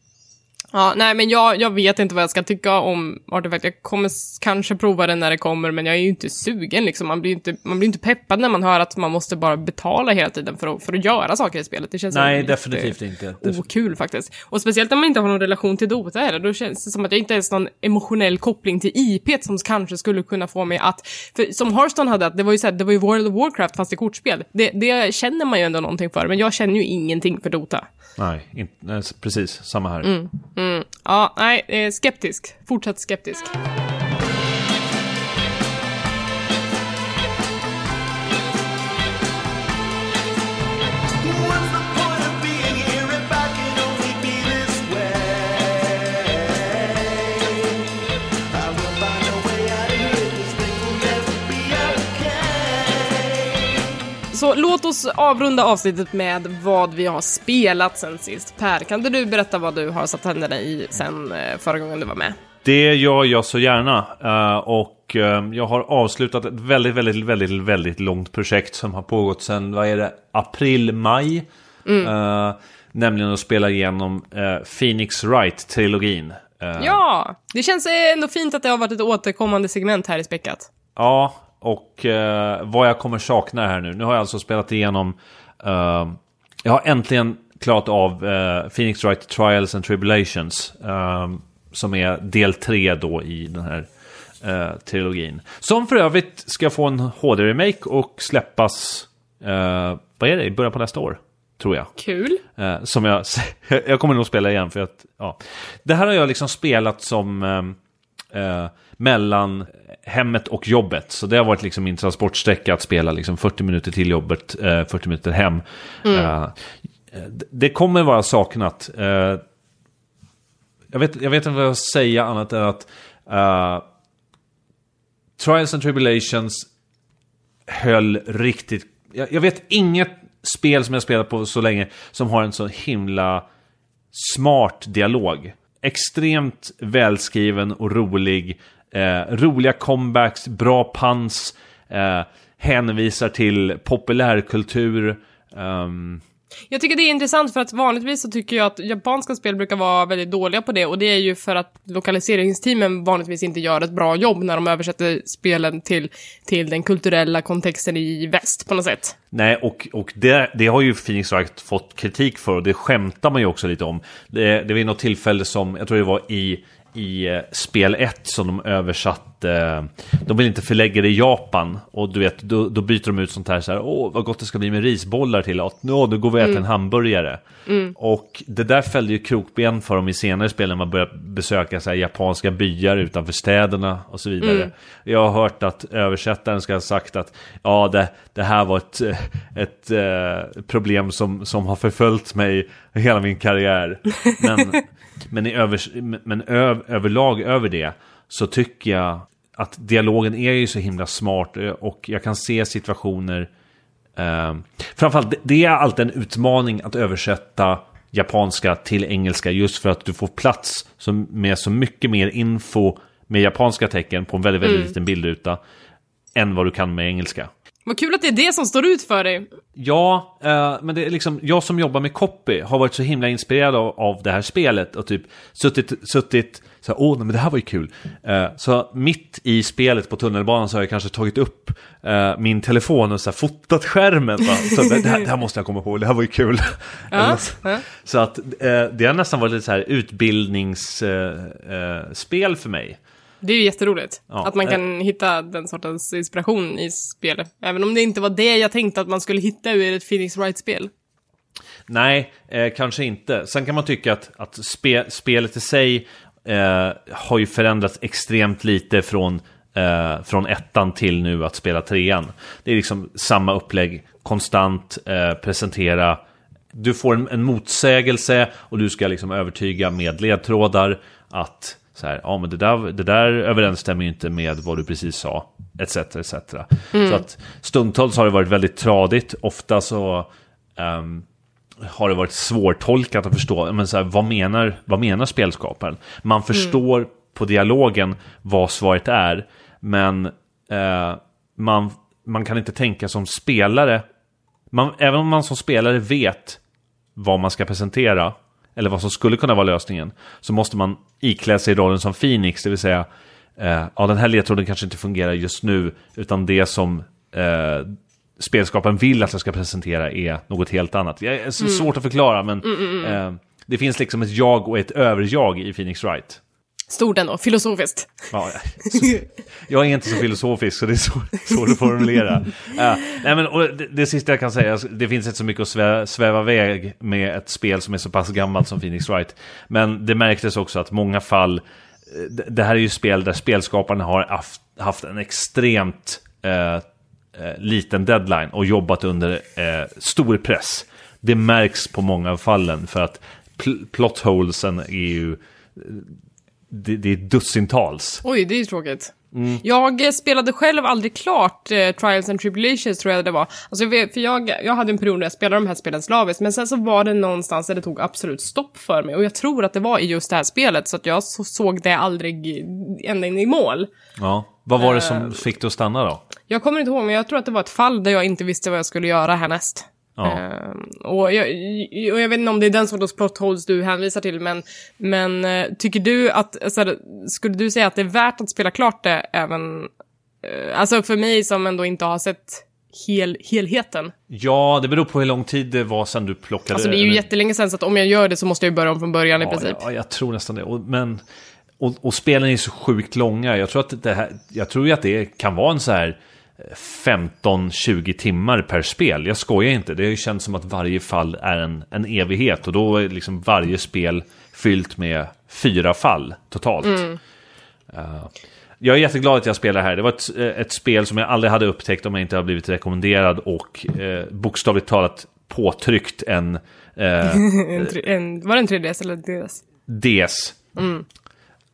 Ja, nej, men jag, jag vet inte vad jag ska tycka om Artifact. Jag kommer kanske prova den när det kommer, men jag är ju inte sugen liksom. Man blir inte, man blir inte peppad när man hör att man måste bara betala hela tiden för att, för att göra saker i spelet. Det känns Nej, definitivt inte. Okul faktiskt. Och speciellt när man inte har någon relation till Dota heller. Då känns det som att jag inte ens har någon emotionell koppling till IP som kanske skulle kunna få mig att... För som Hearthstone hade, att det var ju så här, det var ju World of Warcraft fast i kortspel. Det, det känner man ju ändå någonting för, men jag känner ju ingenting för Dota. Nej, inte, precis. Samma här. Mm, mm. Mm. Ja, nej, eh, skeptisk. Fortsatt skeptisk. Så låt oss avrunda avsnittet med vad vi har spelat sen sist. Per, kan du berätta vad du har satt händerna i sen eh, förra gången du var med? Det gör jag så gärna. Uh, och uh, jag har avslutat ett väldigt, väldigt, väldigt, väldigt långt projekt som har pågått sedan, vad är det, april, maj. Mm. Uh, nämligen att spela igenom Phoenix Wright-trilogin. Ja, det känns ändå fint att det har varit ett återkommande segment här i Späckat. Ja, och eh, vad jag kommer sakna här nu. Nu har jag alltså spelat igenom... Eh, jag har äntligen klarat av eh, Phoenix Wright Trials and Tribulations. Eh, som är del 3 då i den här eh, trilogin. Som för övrigt ska få en HD-remake och släppas... Eh, vad är det? I början på nästa år. Tror jag. Kul. Som jag... jag kommer nog spela igen för att... Ja. Det här har jag liksom spelat som... Eh, mellan hemmet och jobbet. Så det har varit liksom min transportsträcka att spela liksom 40 minuter till jobbet, eh, 40 minuter hem. Mm. Uh, det kommer vara saknat. Uh, jag, vet, jag vet inte vad jag ska säga annat än att uh, Trials and Tribulations höll riktigt... Jag, jag, vet inget spel som jag spelat på så länge som har en så himla smart dialog. extremt välskriven och rolig. Eh, roliga comebacks, bra puns, eh, hänvisar till populärkultur. Um, jag tycker det är intressant för att vanligtvis så tycker jag att japanska spel brukar vara väldigt dåliga på det och det är ju för att lokaliseringsteamen vanligtvis inte gör ett bra jobb när de översätter spelen till, till den kulturella kontexten i väst på något sätt. Nej, och, och det, det har ju Phoenix Wright fått kritik för och det skämtar man ju också lite om. Det, det var något tillfälle som, jag tror det var i i eh, spel 1 som de översatte. De vill inte förlägga det i Japan och du vet, då, då byter de ut sånt här så här. Åh, vad gott det ska bli med risbollar till. Att, nå, då går vi och äter mm. en hamburgare. Mm. Och det där fällde ju krokben för dem i senare spel när man började besöka så här, japanska byar utanför städerna och så vidare. Mm. Jag har hört att översättaren ska ha sagt att ja, det, det här var ett, ett, uh, problem som, som har förföljt mig hela min karriär. Men men, i övers, men ö, överlag över det så tycker jag att dialogen är ju så himla smart eh, och jag kan se situationer eh, Framförallt, det är alltid en utmaning att översätta japanska till engelska just för att du får plats med så mycket mer info med japanska tecken på en väldigt, väldigt mm. liten bildruta än vad du kan med engelska. Vad kul att det är det som står ut för dig. Ja, eh, men det är liksom, jag som jobbar med copy har varit så himla inspirerad av, av det här spelet och typ suttit, suttit så här, åh, men det här var ju kul. Eh, så mitt i spelet på tunnelbanan så har jag kanske tagit upp eh, min telefon och så här, fotat skärmen. Va? Så det, det, här, det, här, måste jag komma på, det här var ju kul. Ja, ja. Så att eh, det har nästan varit lite så här utbildningsspel eh, för mig. Det är ju jätteroligt. Ja. Att man kan äh... hitta den sortens inspiration i spel. Även om det inte var det jag tänkte att man skulle hitta ur ett Phoenix Wright-spel. Nej, eh, kanske inte. Sen kan man tycka att, att spe, spelet i sig eh, har ju förändrats extremt lite från, eh, från ettan till nu att spela trean. Det är liksom samma upplägg, konstant eh, presentera du får en, en motsägelse och du ska liksom övertyga med ledtrådar att så här, ja men det där, det där överensstämmer ju inte med vad du precis sa, etc. etc. Mm. Så att stundtals har det varit väldigt tradigt, ofta så um, har det varit svårtolkat att förstå, men så här, vad, menar, vad menar spelskaparen? Man mm. förstår mm. på dialogen vad svaret är, men uh, man, man kan inte tänka som spelare, man, även om man som spelare vet vad man ska presentera, eller vad som skulle kunna vara lösningen, så måste man iklä sig rollen som Phoenix, det vill säga, eh, ja den här ledtråden kanske inte fungerar just nu, utan det som eh, spelskaparen vill att jag ska presentera är något helt annat. Det är mm. svårt att förklara, men mm, mm, mm, eh, det finns liksom ett jag och ett överjag i Phoenix Wright. Stort ändå, filosofiskt. Ja, jag är inte så filosofisk så det är svårt att formulera. Uh, nej, men, och det, det, sista jag kan säga, alltså, det finns inte så mycket att sväva, sväva iväg med ett spel som är så pass gammalt som Phoenix Wright. Men det märktes också att många fall, eh, det, det här är ju spel där spelskaparna har haft, haft en extremt uh, liten deadline och jobbat under uh, stor press. Det märks på många av fallen för att pl plot holesen är ju det, det är dussintals. Oj, det är ju tråkigt. Mm. Jag spelade själv aldrig klart eh, Trials and Tribulations tror jag det var. Alltså, för jag, jag hade en period när jag spelade de här spelen slaviskt, men sen så var det någonstans där det tog absolut stopp för mig. Och jag tror att det var i just det här spelet, så att jag så, såg det aldrig ända in i mål. Ja, vad var det som uh, fick dig att stanna då? Jag kommer inte ihåg, men jag tror att det var ett fall där jag inte visste vad jag skulle göra härnäst. Ja. Uh, och, jag, och jag vet inte om det är den sortens plot holes du hänvisar till, men, men uh, tycker du att, alltså, skulle du säga att det är värt att spela klart det även, uh, alltså för mig som ändå inte har sett hel, helheten? Ja, det beror på hur lång tid det var sedan du plockade. Alltså det är ju eller... jättelänge sedan, så att om jag gör det så måste jag börja om från början ja, i princip. Ja, jag tror nästan det. Och, men, och, och spelen är så sjukt långa. Jag tror att det här, jag tror ju att det kan vara en så här 15-20 timmar per spel. Jag skojar inte, det känns som att varje fall är en, en evighet och då är liksom varje spel fyllt med fyra fall totalt. Mm. Uh, jag är jätteglad att jag spelar här. Det var ett, ett, spel som jag aldrig hade upptäckt om jag inte hade blivit rekommenderad och eh, bokstavligt talat påtryckt en... Eh, en, en var det en 3DS eller DS? DS. Mm.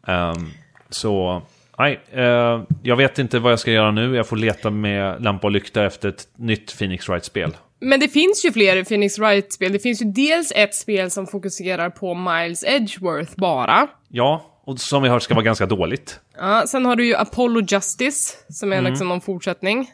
Um, så Nej, eh, jag vet inte vad jag ska göra nu. Jag får leta med lampa och lykta efter ett nytt Phoenix Wright-spel. Men det finns ju fler Phoenix Wright-spel. Det finns ju dels ett spel som fokuserar på Miles Edgeworth bara. Ja, och som vi hört ska vara ganska dåligt. Ja, sen har du ju Apollo Justice, som är liksom någon fortsättning.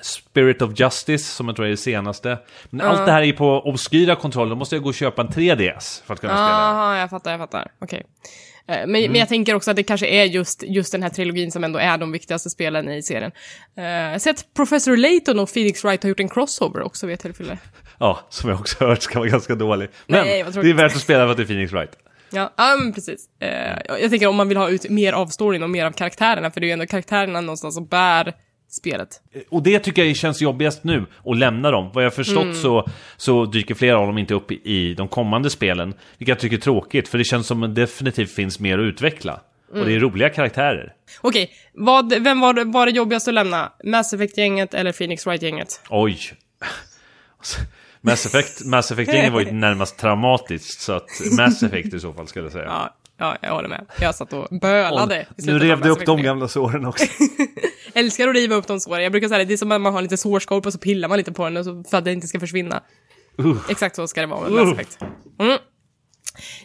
Spirit of Justice, som jag tror är det senaste. Men allt det här är på obskyra kontroller, då måste jag gå och köpa en 3DS för att kunna spela. Jaha, jag fattar, jag fattar. Okej. Eh, Men, men jag tänker också att det kanske är just, just den här trilogin som ändå är de viktigaste spelen i serien. Eh, jag har sett Professor Layton och Phoenix Wright har gjort en crossover också vid ett tillfälle. Ja, som jag också hört ska vara ganska dålig. Men Nej, det är värt att spela för att det är Phoenix Wright. Ja, ja men precis. Eh, jag tänker om man vill ha ut mer av storyn och mer av karaktärerna, för det är ju ändå karaktärerna någonstans som bär spelet. Och det tycker jag känns jobbigast nu, att lämna dem. Vad jag har förstått Mm. så, så dyker flera av dem inte upp i, de kommande spelen. Vilket jag tycker är tråkigt, för det känns som att det definitivt finns mer att utveckla. Och Mm. det är roliga karaktärer. Okej, vad, vem var det, var det jobbigast att lämna? Mass Effect-gänget eller Phoenix Wright-gänget? Oj. Mass Effect, Mass Effect-gänget var ju närmast traumatiskt, så att Mass Effect i så fall skulle jag säga. Ja, ja, jag håller med. Jag satt och bölade. nu rev du upp de gamla såren också. Älskar att riva upp de såren. Jag brukar säga det, det är som att man har lite sårskorpa och så pillar man lite på den så, för att den inte ska försvinna. Uh. Exakt så ska det vara med Effect. Mm.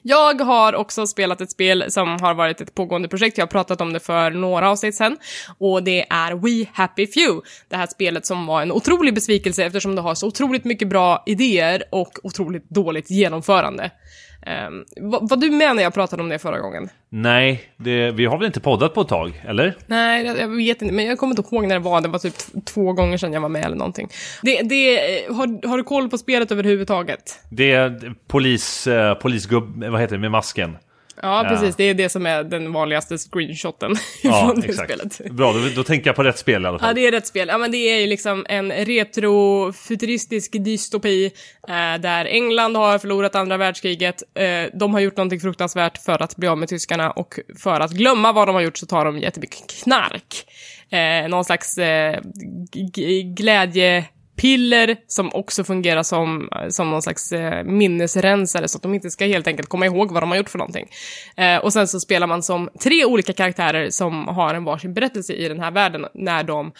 Jag har också spelat ett spel som har varit ett pågående projekt. Jag har pratat om det för några avsnitt sen. Och det är We Happy Few. Det här spelet som var en otrolig besvikelse eftersom det har så otroligt mycket bra idéer och otroligt dåligt genomförande. Um, vad, vad du med när jag pratade om det förra gången? Nej, det, vi har väl inte poddat på ett tag, eller? Nej, jag, jag vet inte, men jag kommer inte ihåg när det var. Det var typ två gånger sedan jag var med eller någonting. Det, det, eh, har, har du koll på spelet överhuvudtaget? Det är polis, eh, polisgubb, vad heter det, med masken. Ja, Ja. precis. Det är det som är den vanligaste screenshoten Ja, från det exakt. spelet. Bra, då, då tänker jag på rätt spel i alla Ja, fall. det är rätt spel. Ja, men det är ju liksom en retrofuturistisk dystopi eh, där England har förlorat andra världskriget. Eh, de har gjort någonting fruktansvärt för att bli av med tyskarna och för att glömma vad de har gjort så tar de jättemycket knark. Eh, någon slags eh, g- piller, som också fungerar som, som någon slags eh, minnesrensare så att de inte ska helt enkelt komma ihåg vad de har gjort för någonting. Eh, och sen så spelar man som tre olika karaktärer som har en varsin berättelse i den här världen när de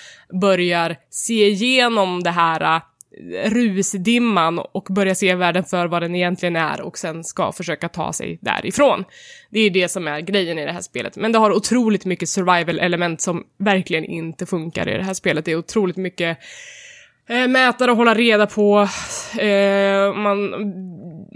börjar se igenom det här eh, rusdimman och börja se världen för vad den egentligen är och sen ska försöka ta sig därifrån. Det är det som är grejen i det här spelet. Men det har otroligt mycket survival-element som verkligen inte funkar i det här spelet. Det är otroligt mycket eh, mätare att hålla reda på. Eh, man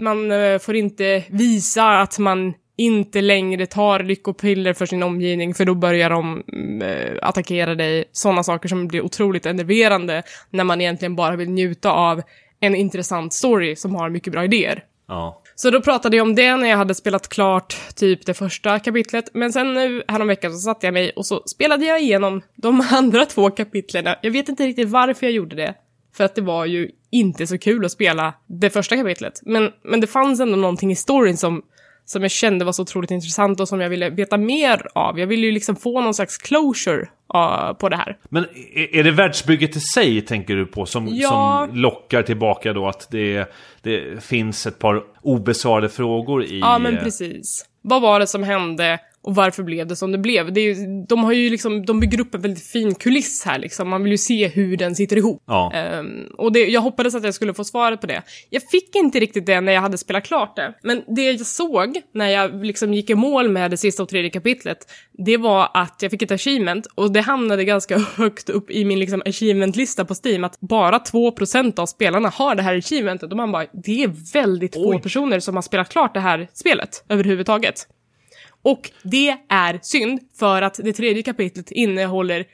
man eh, får inte visa att man inte längre tar lyckopiller för sin omgivning för då börjar de eh, attackera dig. Sådana saker som blir otroligt enerverande när man egentligen bara vill njuta av en intressant story som har mycket bra idéer. Ja. Så då pratade jag om det när jag hade spelat klart typ det första kapitlet. Men sen nu häromveckan så satte jag mig och så spelade jag igenom de andra två kapitlen. Jag vet inte riktigt varför jag gjorde det. För att det var ju inte så kul att spela det första kapitlet. Men, men det fanns ändå någonting i storyn som, som jag kände var så otroligt intressant och som jag ville veta mer av. Jag ville ju liksom få någon slags closure uh, på det här. Men är det världsbygget i sig, tänker du på, som, Ja. som lockar tillbaka då att det, det finns ett par obesvarade frågor i... Ja, men eh, precis. Vad var det som hände och varför blev det som det blev? Det är ju, de har ju liksom, de bygger upp en väldigt fin kuliss här liksom. Man vill ju se hur den sitter ihop. Ja. Ehm, och det, jag hoppades att jag skulle få svaret på det. Jag fick inte riktigt det när jag hade spelat klart det. Men det jag såg när jag liksom gick i mål med det sista och tredje kapitlet, det var att jag fick ett achievement och det hamnade ganska högt upp i min liksom achievement-lista på Steam att bara 2% av spelarna har det här achievementet och man bara, det är väldigt få Oj. personer som har spelat klart det här spelet överhuvudtaget. Och det är synd för att det tredje kapitlet innehåller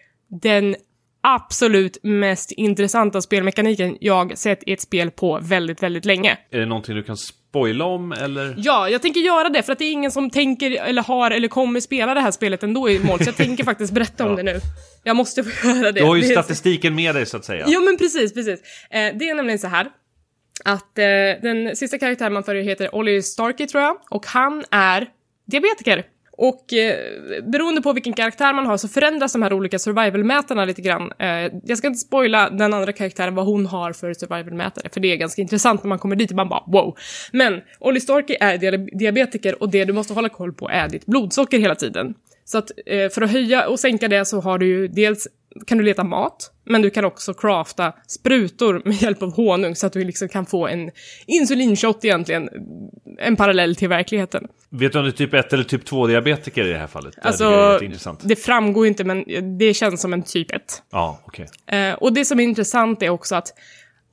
den absolut mest intressanta spelmekaniken jag sett i ett spel på väldigt, väldigt länge. Är det någonting du kan spoila om, eller? Ja, jag tänker göra det för att det är ingen som tänker eller har eller kommer spela det här spelet ändå i mål, så jag tänker faktiskt berätta om Ja. det nu. Jag måste få göra det. Du har ju statistiken med dig, så att säga. Jo men precis, precis. Eh, det är nämligen så här att eh, den sista karaktären man följer heter Ollie Starkey tror jag, och han är diabetiker. Och eh, beroende på vilken karaktär man har så förändras de här olika survival-mätarna lite grann. Eh, jag ska inte spoila den andra karaktären vad hon har för survival-mätare, för det är ganska intressant när man kommer dit och man bara wow. Men Olly Storki är diabetiker och det du måste hålla koll på är ditt blodsocker hela tiden. Så att eh, för att höja och sänka det så har du ju dels kan du leta mat, men du kan också crafta sprutor med hjälp av honung så att du liksom kan få en insulinshot egentligen, en parallell till verkligheten. Vet du om det är typ 1 eller typ 2-diabetiker i det här fallet? Det Alltså, jätteintressant. det framgår inte, men det känns som en typ 1. Ja, okej. Eh, och det som är intressant är också att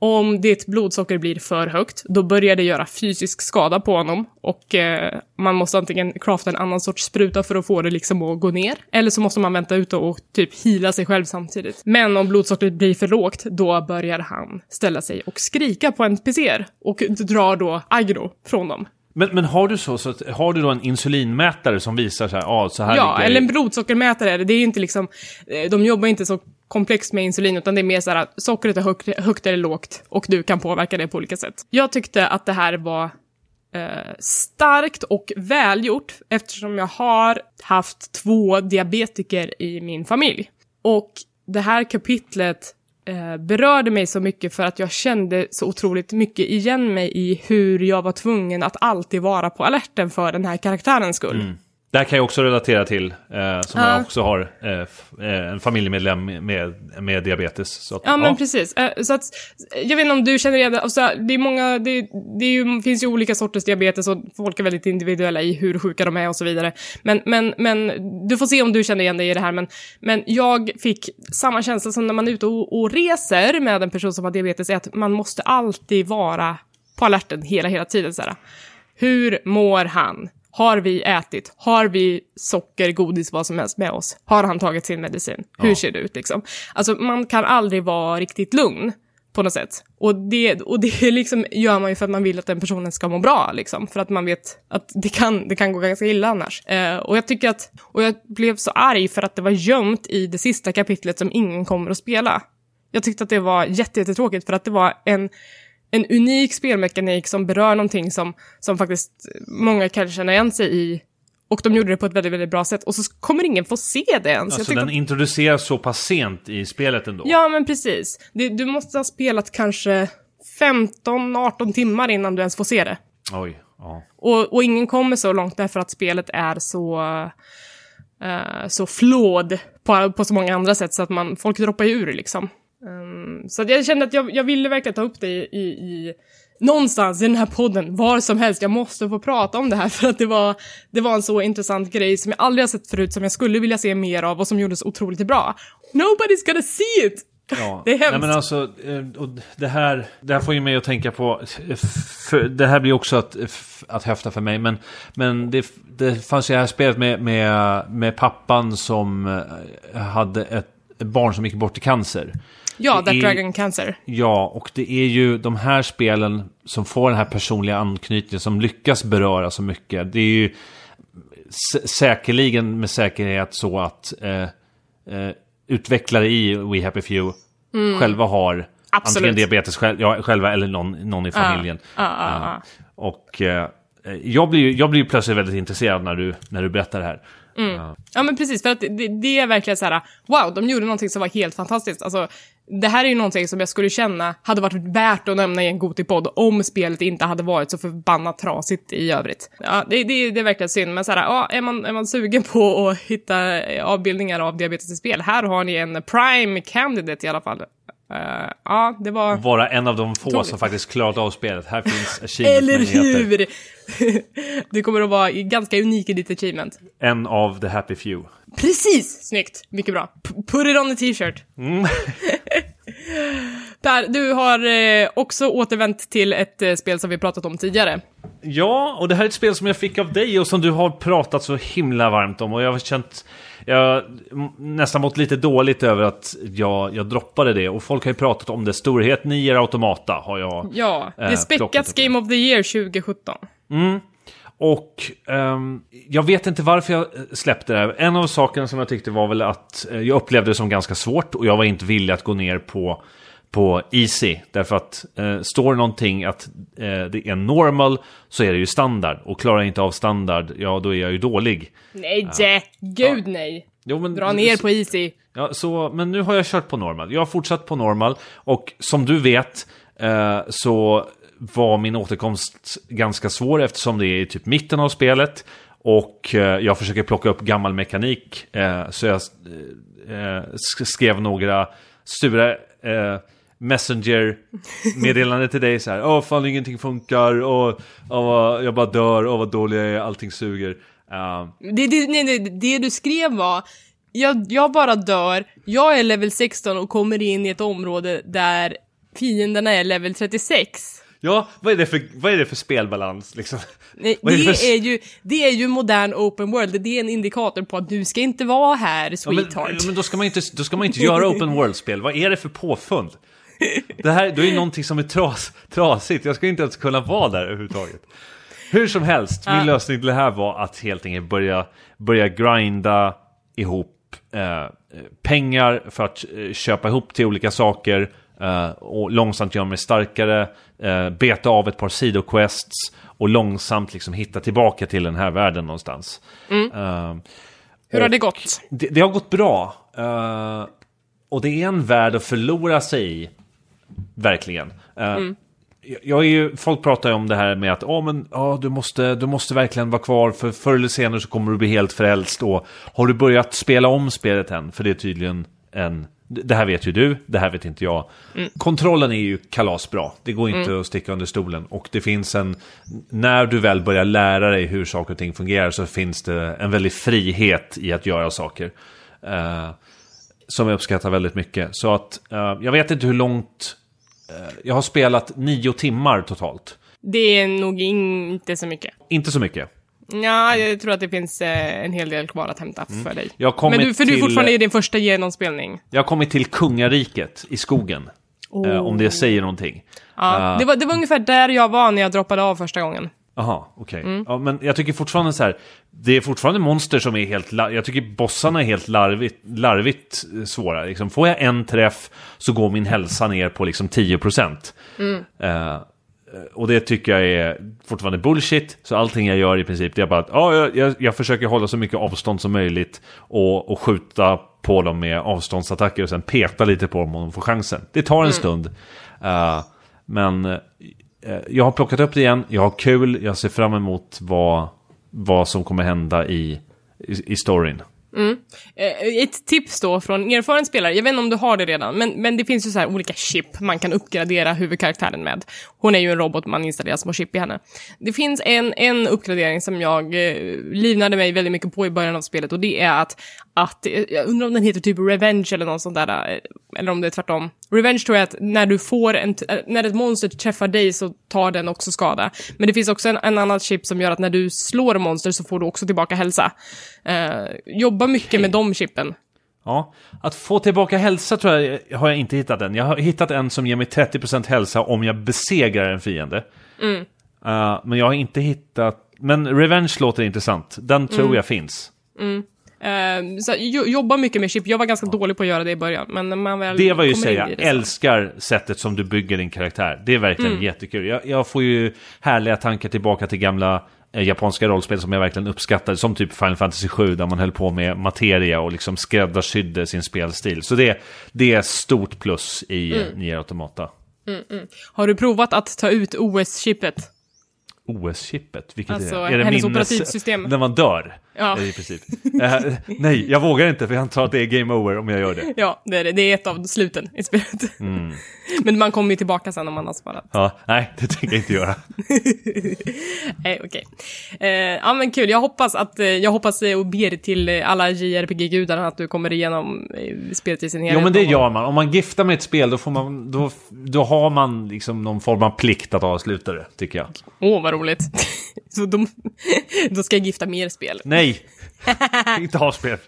om ditt blodsocker blir för högt, då börjar det göra fysisk skada på honom och eh, man måste antingen crafta en annan sorts spruta för att få det liksom att gå ner, eller så måste man vänta ut och typ hila sig själv samtidigt. Men om blodsockret blir för lågt, då börjar han ställa sig och skrika på NPCer och drar då aggro från dem. Men, men har du så, så att, har du då en insulinmätare som visar så här, ja, så här Ja, eller en blodsockermätare. är det. Det är ju inte liksom, eh, de jobbar inte så komplext med insulin, utan det är mer så här att sockret är högt, högt eller lågt och du kan påverka det på olika sätt. Jag tyckte att det här var eh, starkt och välgjort eftersom jag har haft två diabetiker i min familj. Och det här kapitlet eh, berörde mig så mycket för att jag kände så otroligt mycket igen mig i hur jag var tvungen att alltid vara på alerten för den här karaktärens skull. Mm. Det här kan jag också relatera till, eh, som Ja. jag också har eh, eh, en familjemedlem med, med diabetes. Så att, Ja, men precis. Eh, Så att, jag vet inte om du känner igen det. Alltså, det är många, det, det är ju, finns ju olika sorters diabetes och folk är väldigt individuella i hur sjuka de är och så vidare. Men, men, men du får se om du känner igen dig i det här. Men, men jag fick samma känsla som när man är ute och, och reser med en person som har diabetes, är att man måste alltid vara på alerten hela, hela tiden. Så här. Hur mår han? Har vi ätit? Har vi socker, godis, vad som helst med oss? Har han tagit sin medicin? Hur Ja. ser det ut liksom? Alltså man kan aldrig vara riktigt lugn på något sätt. Och det, och det liksom gör man ju för att man vill att den personen ska må bra, liksom. För att man vet att det kan, det kan gå ganska illa annars. Eh, och jag tycker att, och jag blev så arg för att det var gömt i det sista kapitlet som ingen kommer att spela. Jag tyckte att det var jätte- jättetråkigt för att det var en, en unik spelmekanik som berör någonting som, som faktiskt många kan känna igen sig i. Och de gjorde det på ett väldigt, väldigt bra sätt. Och så kommer ingen få se det ens. Alltså den att- introduceras så pass sent i spelet ändå. Ja, men precis. Det, du måste ha spelat kanske 15-18 timmar innan du ens får se det. Oj, ja. Och, och ingen kommer så långt därför att spelet är så, eh, så flawed på, på så många andra sätt så att man, folk droppar ju ur liksom. Ehm, så jag kände att jag, jag ville verkligen ta upp det i, i, i någonstans i den här podden, var som helst. Jag måste få prata om det här för att det var, det var en så intressant grej som jag aldrig har sett förut, som jag skulle vilja se mer av och som gjordes otroligt bra. Nobody's gonna see it! Ja. Det är hemskt. Nej, men alltså, eh, och det, här, det här får ju mig att tänka på... eh, För, det här blir också att, att höfta för mig, men, men det, det fanns ju det här spelet med, med, med pappan som eh, hade ett, ett barn som gick bort i cancer. Ja, Det That är- Dragon Cancer. Ja, och det är ju de här spelen som får den här personliga anknytningen, som lyckas beröra så mycket. Det är ju sä- säkerligen med säkerhet så att eh, eh, utvecklare i We Happy Few själva har Mm. Absolut. antingen diabetes själv, ja, själva eller någon, någon i familjen. Ja, ja, ja. Och eh, jag blir ju jag blir plötsligt väldigt intresserad när du, när du berättar det här. Ja men precis, för att det, det är verkligen så här: wow, de gjorde någonting som var helt fantastiskt. Alltså, det här är ju någonting som jag skulle känna hade varit värt att nämna i en Gotipodd om spelet inte hade varit så förbannat trasigt i övrigt. Ja, det, det, det är verkligen synd, men så här, ja, är, man, är man sugen på att hitta avbildningar av diabetes i spel, här har ni en prime candidate i alla fall. Eh, ja, det var... Vara en av de få Otroligt. som faktiskt klarat av spelet. Här finns achievement Eller hur! du kommer att vara ganska unik i ditt achievement. En av the happy few. Precis! Snyggt. Mycket bra. P- put it on a t-shirt. per, du har eh, också återvänt till ett eh, spel som vi pratat om tidigare. Ja, och det här är ett spel som jag fick av dig och som du har pratat så himla varmt om. Och jag har känt... Jag nästan mått lite dåligt över att jag, jag droppade det. Och folk har ju pratat om det. Storhet Nier Automata har jag... Ja, det är plockat upp. Game of the Year 2017. Och ehm, jag vet inte varför jag eh, släppte det här. En av sakerna som jag tyckte var väl att eh, jag upplevde det som ganska svårt och jag var inte villig att gå ner på, på easy. Därför att eh, står någonting att eh, det är normal så är det ju standard. Och klarar jag inte av standard, ja då är jag ju dålig. Nej, ja. gud nej. Jo, men, Dra ner på Easy. Ja, så, men nu har jag kört på normal. Jag har fortsatt på normal. Och som du vet så var min återkomst ganska svår eftersom det är i typ mitten av spelet. Och eh, jag försöker plocka upp gammal mekanik. Eh, så jag eh, skrev några sura Messenger-meddelande till dig så här. Åh, fan ingenting funkar. Och, jag bara dör. Och vad dålig jag är. Allting suger. Uh, det, det, nej, nej, det du skrev var jag, jag bara dör, jag är level 16 och kommer in i ett område där fienderna är level 36. Ja, vad är det för, vad är det för spelbalans liksom? Nej, det, är, det för... är, ju, det är ju modern open world, det är en indikator på att du ska inte vara här, sweetheart. Ja, men, men då ska man inte, då ska man inte göra open world-spel, vad är det för påfund? Det här det är någonting som är tras, trasigt, jag ska inte ens kunna vara där överhuvudtaget. Hur som helst, min lösning till det här var att helt enkelt börja, börja grinda ihop eh, pengar för att eh, köpa ihop till olika saker eh, och långsamt göra mig starkare, eh, beta av ett par sidoquests och långsamt liksom hitta tillbaka till den här världen någonstans. Mm. Uh, Hur har det gått? Det, det har gått bra. Uh, och det är en värld att förlora sig i, verkligen. Uh, mm jag är ju, folk pratar ju om det här med att oh, men, oh, du, måste, du måste verkligen vara kvar för förr eller senare så kommer du bli helt frälst. Och har du börjat spela om spelet än? För det är tydligen en... Det här vet ju du, det här vet inte jag. Mm. Kontrollen är ju kalasbra, det går inte mm. att sticka under stolen. Och det finns en... När du väl börjar lära dig hur saker och ting fungerar så finns det en väldig frihet i att göra saker. Uh, som jag uppskattar väldigt mycket. Så att uh, jag vet inte hur långt Eh, jag har spelat nio timmar totalt. Det är nog inte så mycket. Inte så mycket. Ja, jag tror att det finns eh, en hel del kvar att hämta mm. för dig. Men du, för till... du är fortfarande i din första genomspelning. Jag har kommit till kungariket i skogen. Oh. om det säger någonting. Ja, uh, det, var, det var ungefär där jag var när jag droppade av första gången. Jaha, okej. Okay. Mm. Ja, men jag tycker fortfarande så här, det är fortfarande monster som är helt, jag tycker bossarna är helt larvigt, larvigt svåra. Liksom, får jag en träff så går min hälsa ner på liksom 10%. Mm. Uh, och det tycker jag är fortfarande bullshit. Så allting jag gör i princip det är bara att ja, jag, jag försöker hålla så mycket avstånd som möjligt och, och skjuta på dem med avståndsattacker och sen peta lite på dem om de får chansen. Det tar en mm. stund. Uh, men Eh, jag har plockat upp det igen, jag har kul, jag ser fram emot vad, vad som kommer hända i, i, i storyn. Mm. Eh, ett tips då från erfaren spelare, jag vet inte om du har det redan, men, men det finns ju så här olika chip man kan uppgradera huvudkaraktären med. Hon är ju en robot, man installerar små chip i henne. Det finns en, en uppgradering som jag eh, livnade mig väldigt mycket på i början av spelet och det är att, att, eh, jag undrar om den heter typ Revenge eller något sånt där, eh, eller om det är tvärtom. Revenge tror jag att när du får en, när ett monster träffar dig så tar den också skada. Men det finns också en, en annan chip som gör att när du slår monster så får du också tillbaka hälsa. Uh, jobba mycket med de chippen. Ja, att få tillbaka hälsa tror jag har jag inte hittat än. Jag har hittat en som ger mig 30% hälsa om jag besegrar en fiende. Mm. Uh, men jag har inte hittat... Men Revenge låter intressant. Den tror mm. jag finns. Mm. Uh, så jobba mycket med chip. Jag var ganska dålig på att göra det i början. Men när man väl det var ju säga, jag älskar sättet som du bygger din karaktär. Det är verkligen mm. jättekul. Jag, jag, får ju härliga tankar tillbaka till gamla eh, japanska rollspel som jag verkligen uppskattade. Som typ Final Fantasy 7 där man höll på med materia och liksom skräddarsydde sin spelstil. Så det, det är stort plus i mm. Nier Automata. Mm, mm. Har du provat att ta ut OS-chippet? OS-chippet? Vilket alltså, är det? Är det hennes minnes... operativsystem. När man dör? Ja. I princip. uh, nej, jag vågar inte för jag antar att det är game over om jag gör det. Ja, det är det. Det är ett av sluten i spelet. Mm. Men man kommer ju tillbaka sen om man har sparat. Ja, nej, det tänker jag inte göra. nej, okej. Okay. Uh, ja, men kul. Jag hoppas att, uh, jag hoppas och ber till alla JRPG-gudarna att du kommer igenom spelet i sin helhet. Jo, men det gör man. Om man giftar med ett spel, då får man, då, då har man liksom någon form av plikt att avsluta det, tycker jag. Åh, oh, vad roligt. Så de, då ska jag gifta mer spel. Nej! inte ha spel.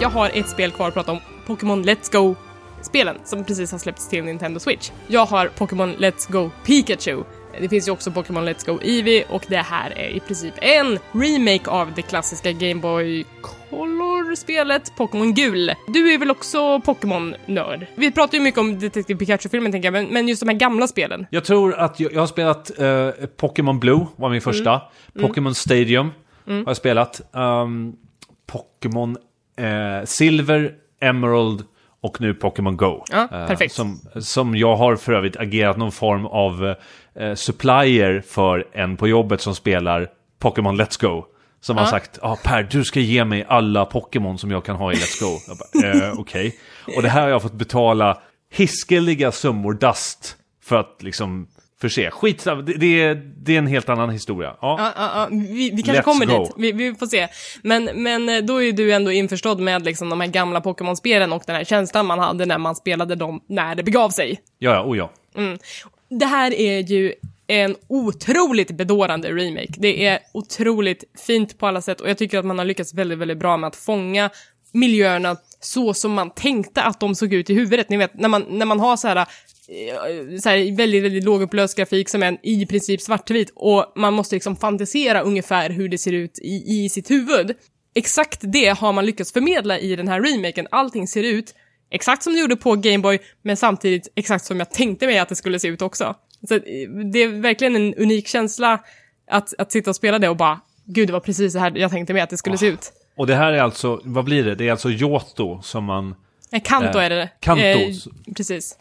Jag har ett spel kvar att prata om. Pokémon Let's Go spelen som precis har släppts till Nintendo Switch. Jag har Pokémon Let's Go Pikachu Det finns ju också Pokémon Let's Go Eevee och det här är i princip en remake av det klassiska Game Boy Color-spelet Pokémon Gul. Du är väl också Pokémon-nörd? Vi pratar ju mycket om Detective Pikachu-filmen tänker jag, men, just de här gamla spelen. Jag tror att jag, jag har spelat eh, Pokémon Blue, var min första. Pokémon Stadium har jag spelat. Um, Pokémon eh, Silver, Emerald och nu Pokémon Go. Ja, Eh, perfekt. som, som jag har för övrigt agerat någon form av eh, supplier för en på jobbet som spelar Pokémon Let's Go. Som har Ja. sagt, ah, Per, du ska ge mig alla Pokémon som jag kan ha i Let's Go. Eh, Okej. Och det här har jag fått betala hiskeliga summor dust för att liksom förse. Skit, det, det, är, det är en helt annan historia. Ja. Ja, ja, ja. Vi, vi kanske Let's kommer go. dit. Vi, vi får se. Men, men eh, då är du ändå införstådd med liksom de här gamla Pokémon-spelen och den här känslan man hade när man spelade dem när det begav sig. Ja, ja, oh ja. Det här är ju en otroligt bedårande remake. Det är otroligt fint på alla sätt och jag tycker att man har lyckats väldigt, väldigt bra med att fånga miljöerna så som man tänkte att de såg ut i huvudet. Ni vet, när man, när man har så här, så här väldigt, väldigt lågupplöst grafik som är i princip svartvit och man måste liksom fantisera ungefär hur det ser ut i, i sitt huvud. Exakt det har man lyckats förmedla i den här remaken. Allting ser ut exakt som det gjorde på Gameboy, men samtidigt exakt som jag tänkte mig att det skulle se ut också. Så eh, det är verkligen en unik känsla att, att sitta och spela det och bara, gud det var precis så här jag tänkte mig att det skulle se ut. Och det här är alltså, vad blir det? Det är alltså Johto som man... Eh, Kanto Eh, är det. Kanto. Eh, precis.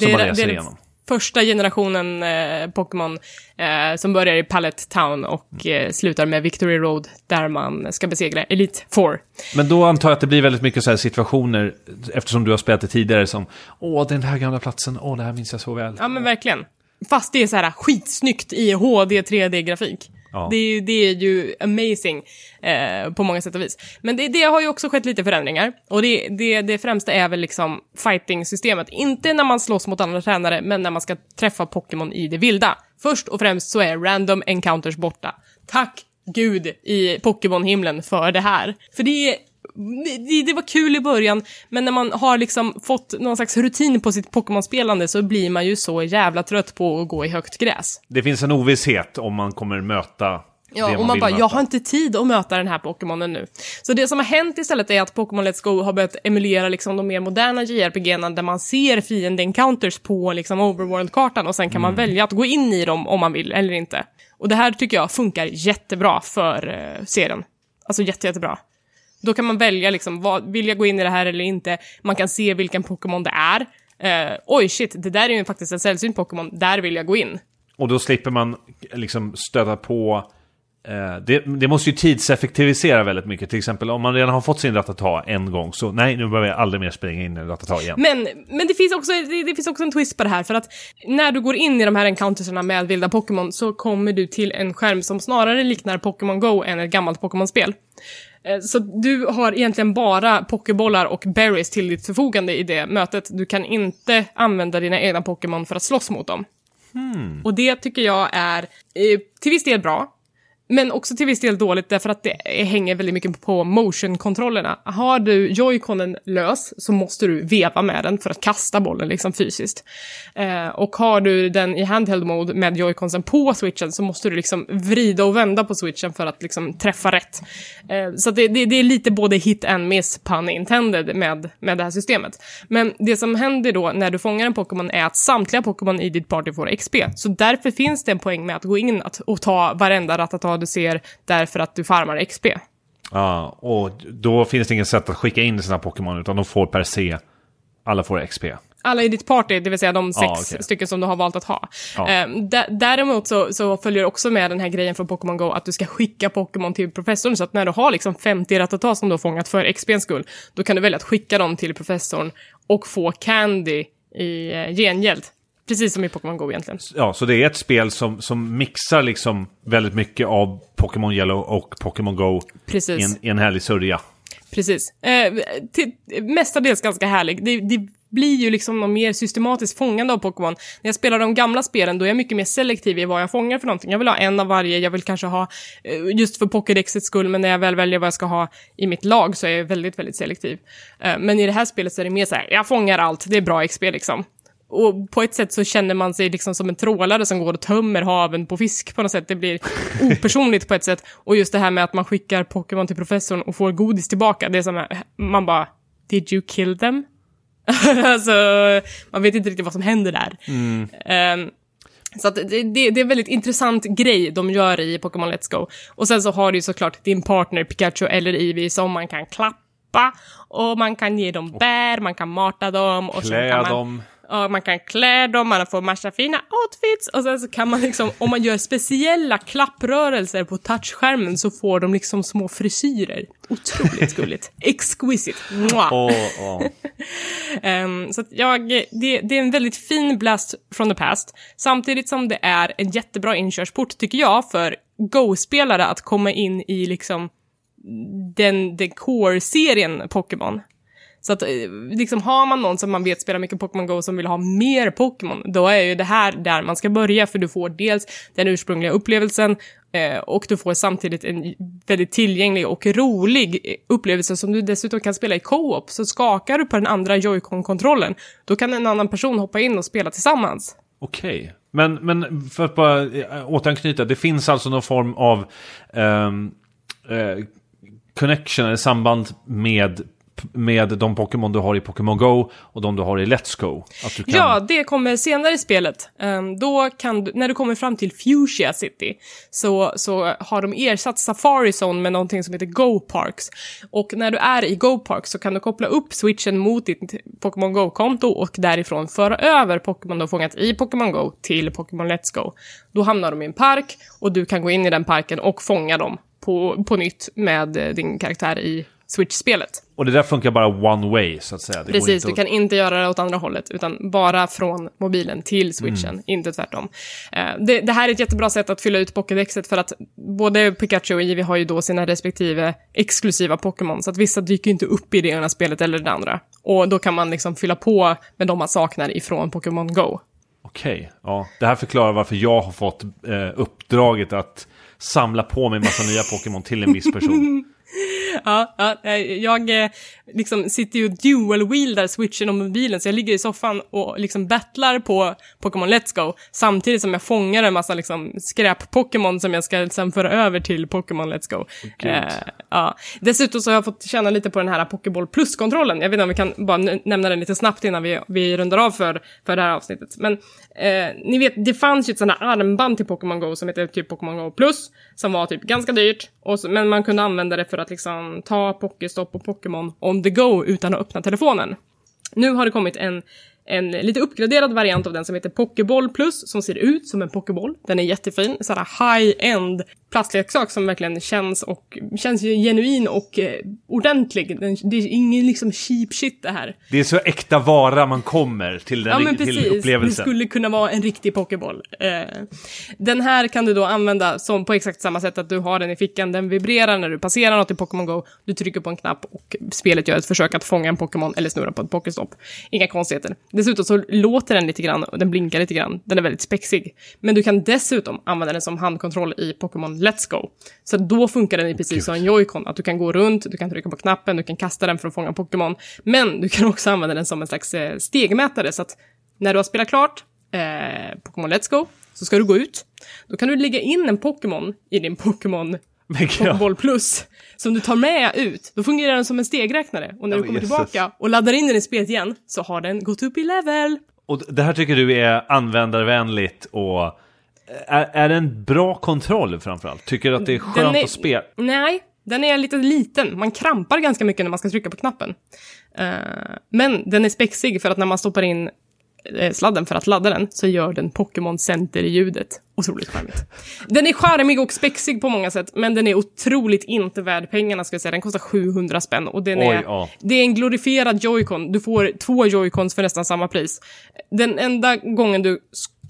Som man det, läser det är igenom. första generationen eh, Pokémon eh, som börjar i Pallet Town och eh, slutar med Victory Road där man ska besegra Elite Four. Men då antar jag att det blir väldigt mycket så situationer, eftersom du har spelat det tidigare, som Åh, den här gamla platsen, åh, det här minns jag så väl. Ja men verkligen. Fast det är så här skitsnyggt i HD 3D-grafik. Ja. Det, är ju, det är ju amazing eh, på många sätt och vis. Men det, det har ju också skett lite förändringar. Och det, det, det främsta är väl liksom fighting-systemet. Inte när man slåss mot andra tränare, men när man ska träffa Pokémon i det vilda. Först och främst så är random encounters borta. Tack gud i Pokémon-himlen för det här. För det är det, det var kul i början, men när man har liksom fått någon slags rutin på sitt Pokémon-spelande så blir man ju så jävla trött på att gå i högt gräs. Det finns en ovisshet om man kommer möta Ja, man och man bara, möta. jag har inte tid att möta den här Pokémonen nu. Så det som har hänt istället är att Pokémon Let's Go har börjat emulera liksom de mer moderna JRPG-erna där man ser fiende-encounters på liksom overworld-kartan och sen kan man Mm. välja att gå in i dem om man vill eller inte. Och det här tycker jag funkar jättebra för uh, serien. Alltså jätte, jättebra. Då kan man välja liksom, vad, vill jag gå in i det här eller inte? Man kan se vilken Pokémon det är. Eh, oj shit, det där är ju faktiskt en sällsynt Pokémon, där vill jag gå in. Och då slipper man liksom stöta på... Eh, det, det måste ju tidseffektivisera väldigt mycket. Till exempel om man redan har fått sin Ratata en gång, så nej, nu behöver jag aldrig mer springa in i Ratata igen. Men, men det, finns också, det, det finns också en twist på det här, för att när du går in i de här encountersarna med vilda Pokémon så kommer du till en skärm som snarare liknar Pokémon Go än ett gammalt Pokémon-spel. Eh, Så du har egentligen bara pokébollar och berries till ditt förfogande i det mötet. Du kan inte använda dina egna Pokémon för att slåss mot dem. Och det tycker jag är eh, till viss del bra, men också till viss del dåligt därför att det hänger väldigt mycket på motion-kontrollerna. Har du joyconen lös så måste du veva med den för att kasta bollen liksom fysiskt. Eh, och har du den i handheld mode med joyconsen på switchen så måste du liksom vrida och vända på switchen för att liksom träffa rätt. Eh, så att det, det, det är lite både hit and miss, pun intended, med, med det här systemet. Men det som händer då när du fångar en Pokémon är att samtliga Pokémon i ditt party får XP. Så därför finns det en poäng med att gå in att, och ta varenda Ratata du ser därför att du farmar XP. Ja, och då finns det inget sätt att skicka in sina Pokémon, utan de får per se, alla får XP. Alla i ditt party, det vill säga de sex Ja, okej. stycken som du har valt att ha. Eh, dä- däremot så, så följer också med den här grejen från Pokémon Go att du ska skicka Pokémon till professorn, så att när du har liksom 50 Ratata som du har fångat för XPns skull, då kan du välja att skicka dem till professorn och få Candy i eh, gengäld. Precis som i Pokémon Go egentligen. Ja, så det är ett spel som, som mixar liksom väldigt mycket av Pokémon Yellow och Pokémon Go Precis. i en, i en härlig sörja. Precis. Eh, till, mestadels ganska härlig. Det, det blir ju liksom något mer systematiskt fångande av Pokémon. När jag spelar de gamla spelen, då är jag mycket mer selektiv i vad jag fångar för någonting. Jag vill ha en av varje, jag vill kanske ha, eh, just för Pokédexets skull, men när jag väl väljer vad jag ska ha i mitt lag så är jag väldigt, väldigt selektiv. Eh, men i det här spelet så är det mer så här, jag fångar allt, det är bra XP liksom. Och på ett sätt så känner man sig liksom som en trålare som går och tömmer haven på fisk på något sätt. Det blir opersonligt på ett sätt. Och just det här med att man skickar Pokémon till professorn och får godis tillbaka. Det är som att man bara, did you kill them? alltså, man vet inte riktigt vad som händer där. Um, så det, det, det, är en väldigt intressant grej de gör i Pokémon Let's Go. Och sen så har du ju såklart din partner Pikachu eller Eevee som man kan klappa och man kan ge dem bär, man kan mata dem och Klä kan man... dem. Ja, man kan klä dem, man får massa fina outfits och sen så kan man liksom, om man gör speciella klapprörelser på touchskärmen så får de liksom små frisyrer. Otroligt gulligt. Exquisite. Åh, åh. Ehm, så att jag, det, det är en väldigt fin blast from the past, samtidigt som det är en jättebra inkörsport, tycker jag, för Go-spelare att komma in i liksom den, den core-serien Pokémon. Så att eh, liksom har man någon som man vet spelar mycket Pokémon Go som vill ha mer Pokémon, då är ju det här där man ska börja för du får dels den ursprungliga upplevelsen eh, och du får samtidigt en väldigt tillgänglig och rolig eh, upplevelse som du dessutom kan spela i co-op. Så skakar du på den andra Joy-Con-kontrollen, då kan en annan person hoppa in och spela tillsammans. Okej. Men, men för att bara eh, återanknyta, det finns alltså någon form av ehm, eh, connection eller samband med, med de Pokémon du har i Pokémon Go och de du har i Let's Go? Kan... Ja, det kommer senare i spelet. Ehm, då kan du, när du kommer fram till Fuchsia City, så, så har de ersatt Safari Zone med någonting som heter Go Parks. Och när du är i Go Parks så kan du koppla upp switchen mot ditt Pokémon Go-konto och därifrån föra över Pokémon du har fångat i Pokémon Go till Pokémon Let's Go. Då hamnar de i en park och du kan gå in i den parken och fånga dem på, på nytt med eh, din karaktär i Switch-spelet. Och det där funkar bara one way, så att säga. Det Precis, inte du att- kan inte göra det åt andra hållet, utan bara från mobilen till switchen, Mm. inte tvärtom. Eh, det, det här är ett jättebra sätt att fylla ut Pokédexet för att både Pikachu och Eevee har ju då sina respektive exklusiva Pokémon, så att vissa dyker inte upp i det ena spelet eller det andra. Och då kan man liksom fylla på med de man saknar ifrån Pokémon Go. Okej, ja. Det här förklarar varför jag har fått eh, uppdraget att samla på mig en massa nya Pokémon till en viss person. Ja, ja, eh, jag eh, liksom sitter ju och dual-wieldar switchen och mobilen, så jag ligger i soffan och liksom battlar på Pokémon Let's Go, samtidigt som jag fångar en massa liksom skräp-Pokémon som jag ska sen föra över till Pokémon Let's Go. Gud. Eh, ja. Dessutom så har jag fått känna lite på den här Pokéboll Plus-kontrollen. Jag vet inte om vi kan bara nämna den lite snabbt innan vi, vi rundar av för, för det här avsnittet. Men eh, ni vet, det fanns ju ett sånt här armband till Pokémon Go som heter typ Pokémon Go Plus, som var typ ganska dyrt, och så, men man kunde använda det för att att liksom ta Pokéstopp och Pokémon on the go utan att öppna telefonen. Nu har det kommit en, en lite uppgraderad variant av den som heter Pokéboll Plus, som ser ut som en Pokéboll. Den är jättefin, såhär high-end plastleksak som verkligen känns och känns genuin och eh, ordentlig. Den, det är ingen liksom cheap shit det här. Det är så äkta vara man kommer till, den, Ja men till precis, det upplevelsen. skulle kunna vara en riktig pokéboll. Eh, den här kan du då använda som på exakt samma sätt att du har den i fickan, den vibrerar när du passerar något i Pokémon Go, du trycker på en knapp och spelet gör ett försök att fånga en Pokémon eller snurra på ett Pokéstopp. Inga konstigheter. Dessutom så låter den lite grann och den blinkar lite grann, den är väldigt spexig. Men du kan dessutom använda den som handkontroll i Pokémon Let's Go. Så då funkar den i precis som en Joy-Con, att du kan gå runt, du kan trycka på knappen, du kan kasta den för att fånga Pokémon. Men du kan också använda den som en slags eh, stegmätare, så att när du har spelat klart eh, Pokémon Let's Go, så ska du gå ut. Då kan du lägga in en Pokémon i din Pokémon Pokéboll Plus, som du tar med ut. Då fungerar den som en stegräknare. Och när du kommer tillbaka och laddar in den i spelet igen, så har den gått upp i level. Och det här tycker du är användarvänligt och är, är det en bra kontroll framförallt? Tycker du att det är skönt är- att spela? Nej, den är lite liten. Man krampar ganska mycket när man ska trycka på knappen. Eh, men den är spexig för att när man stoppar in eh, sladden för att ladda den så gör den Pokémon Center-ljudet. Otroligt charmigt. Den är charmig och spexig på många sätt, men den är otroligt inte värd pengarna ska jag säga. Den kostar 700 spänn och den Oj, är, ja. det är en glorifierad Joy-Con. Du får två Joy-Cons för nästan samma pris. Den enda gången du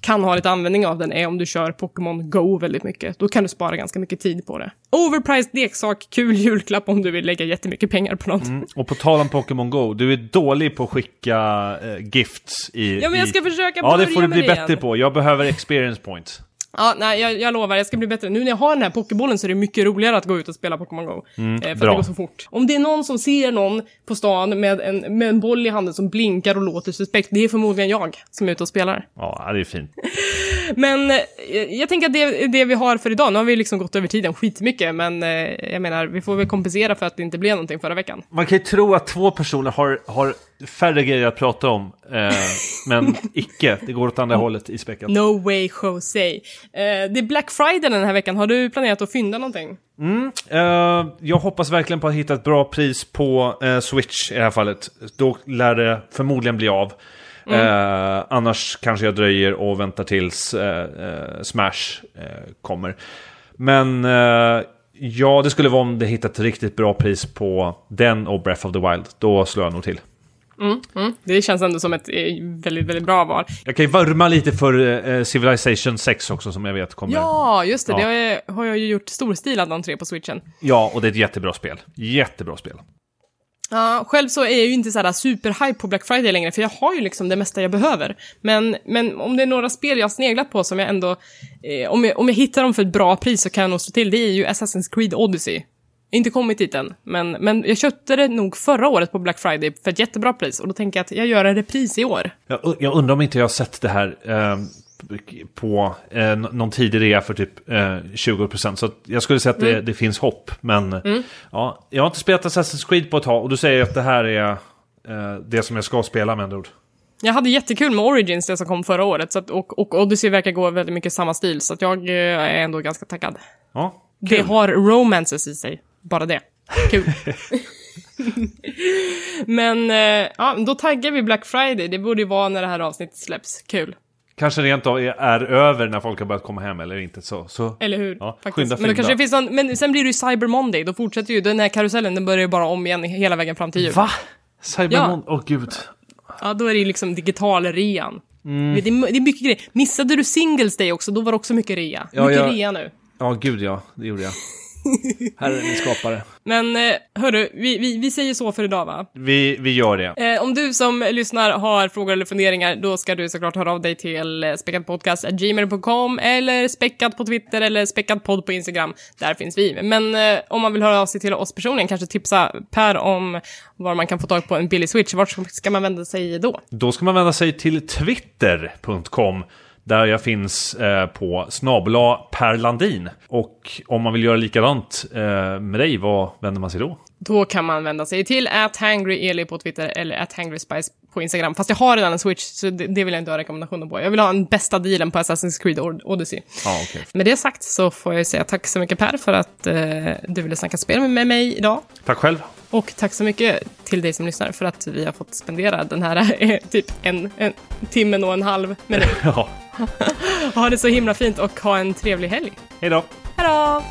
kan ha lite användning av den är om du kör Pokémon Go väldigt mycket. Då kan du spara ganska mycket tid på det. Overpriced leksak, kul julklapp om du vill lägga jättemycket pengar på något. Och på tal om Pokémon Go, du är dålig på att skicka eh, gifts i... Ja, men jag i... ska försöka Ja, det börja får du med bli det bättre igen. på. Jag behöver experience points. Ja, nej, jag, jag lovar, jag ska bli bättre. Nu när jag har den här pokébollen så är det mycket roligare att gå ut och spela Pokémon Go. eh, för att det Mm, går så fort. Om det är någon som ser någon på stan med en, med en boll i handen som blinkar och låter suspekt, det är förmodligen jag som är ute och spelar. Ja, det är fint. Men eh, jag tänker att det är det vi har för idag. Nu har vi liksom gått över tiden skitmycket, men eh, jag menar, vi får väl kompensera för att det inte blev någonting förra veckan. Man kan ju tro att två personer har, har färre grejer att prata om, eh, men icke. Det går åt andra hållet i späckat. No way Jose. Eh, det är Black Friday den här veckan. Har du planerat att fynda någonting? Eh, jag hoppas verkligen på att hitta ett bra pris på eh, Switch i det här fallet. Då lär det förmodligen bli av. Eh, annars kanske jag dröjer och väntar tills eh, Smash kommer. Men ja, det skulle vara om det hittat ett riktigt bra pris på den och Breath of the Wild. Då slår jag nog till. Det känns ändå som ett eh, väldigt, väldigt bra val. Jag kan ju vurma lite för eh, Civilization 6 också som jag vet kommer. Ja, just det. Ja. Det har jag, har jag ju gjort storstilad entré på switchen. ja, och det är ett jättebra spel. Jättebra spel. Ja, själv så är jag ju inte så här superhype på Black Friday längre, för jag har ju liksom det mesta jag behöver. Men, men om det är några spel jag har sneglat på som jag ändå, eh, om, jag, om jag hittar dem för ett bra pris så kan jag nog slå till, det är ju Assassin's Creed Odyssey. Inte kommit dit än, men, men jag köpte det nog förra året på Black Friday för ett jättebra pris och då tänker jag att jag gör en repris i år. Jag, jag undrar om inte jag har sett det här eh, på eh, någon tidig rea för typ eh, 20%. Så jag skulle säga att det, det finns hopp. Men ja, jag har inte spelat Assassin's Creed på ett tag och du säger att det här är eh, det som jag ska spela med andra ord. Jag hade jättekul med Origins, det som kom förra året, så att, och, och Odyssey verkar gå väldigt mycket samma stil, så jag eh, är ändå ganska taggad. Ja, Det har romances i sig, bara det. Kul. Men eh, ja, då taggar vi Black Friday, det borde ju vara när det här avsnittet släpps. Kul. Kanske rent av är, över när folk har börjat komma hem eller inte. Så, så. Eller hur? Ja, Faktiskt. men då kanske det finns någon, men sen blir det ju Cyber Monday, då fortsätter ju den här karusellen, den börjar ju bara om igen hela vägen fram till jul. Va? Cybermon? Åh gud. Ja, då är det ju liksom digital-rean. Mm. Det, är, det är mycket grejer. Missade du Singles Day också, då var det också mycket rea. Ja, mycket jag- rea nu. Ja, gud ja. Det gjorde jag. Här är skapare. Men eh, hörru, vi, vi, vi säger så för idag va? Vi, vi gör det. Eh, om du som lyssnar har frågor eller funderingar, då ska du såklart höra av dig till eh, späckatpodcast.gmail.com eller späckat på Twitter eller späckatpodd på Instagram. Där finns vi. Men eh, om man vill höra av sig till oss personligen, kanske tipsa Per om var man kan få tag på en billig switch, vart ska man vända sig då? Då ska man vända sig till twitter.com där jag finns eh, på snabla Per Landin. Och om man vill göra likadant eh, med dig, vad vänder man sig då? Då kan man vända sig till @hangryeli på Twitter eller @hangryspice på Instagram. Fast jag har redan en switch, så det, det vill jag inte ha rekommendationer på. Jag vill ha den bästa dealen på Assassin's Creed Od- Odyssey. Ja, okej. Med det sagt så får jag säga tack så mycket Per för att eh, du ville snacka spel med mig idag. Tack själv. Och tack så mycket till dig som lyssnar för att vi har fått spendera den här eh, typ en, en timmen och en halv med dig. Ja. Ha det så himla fint och ha en trevlig helg. Hej då. Hej då!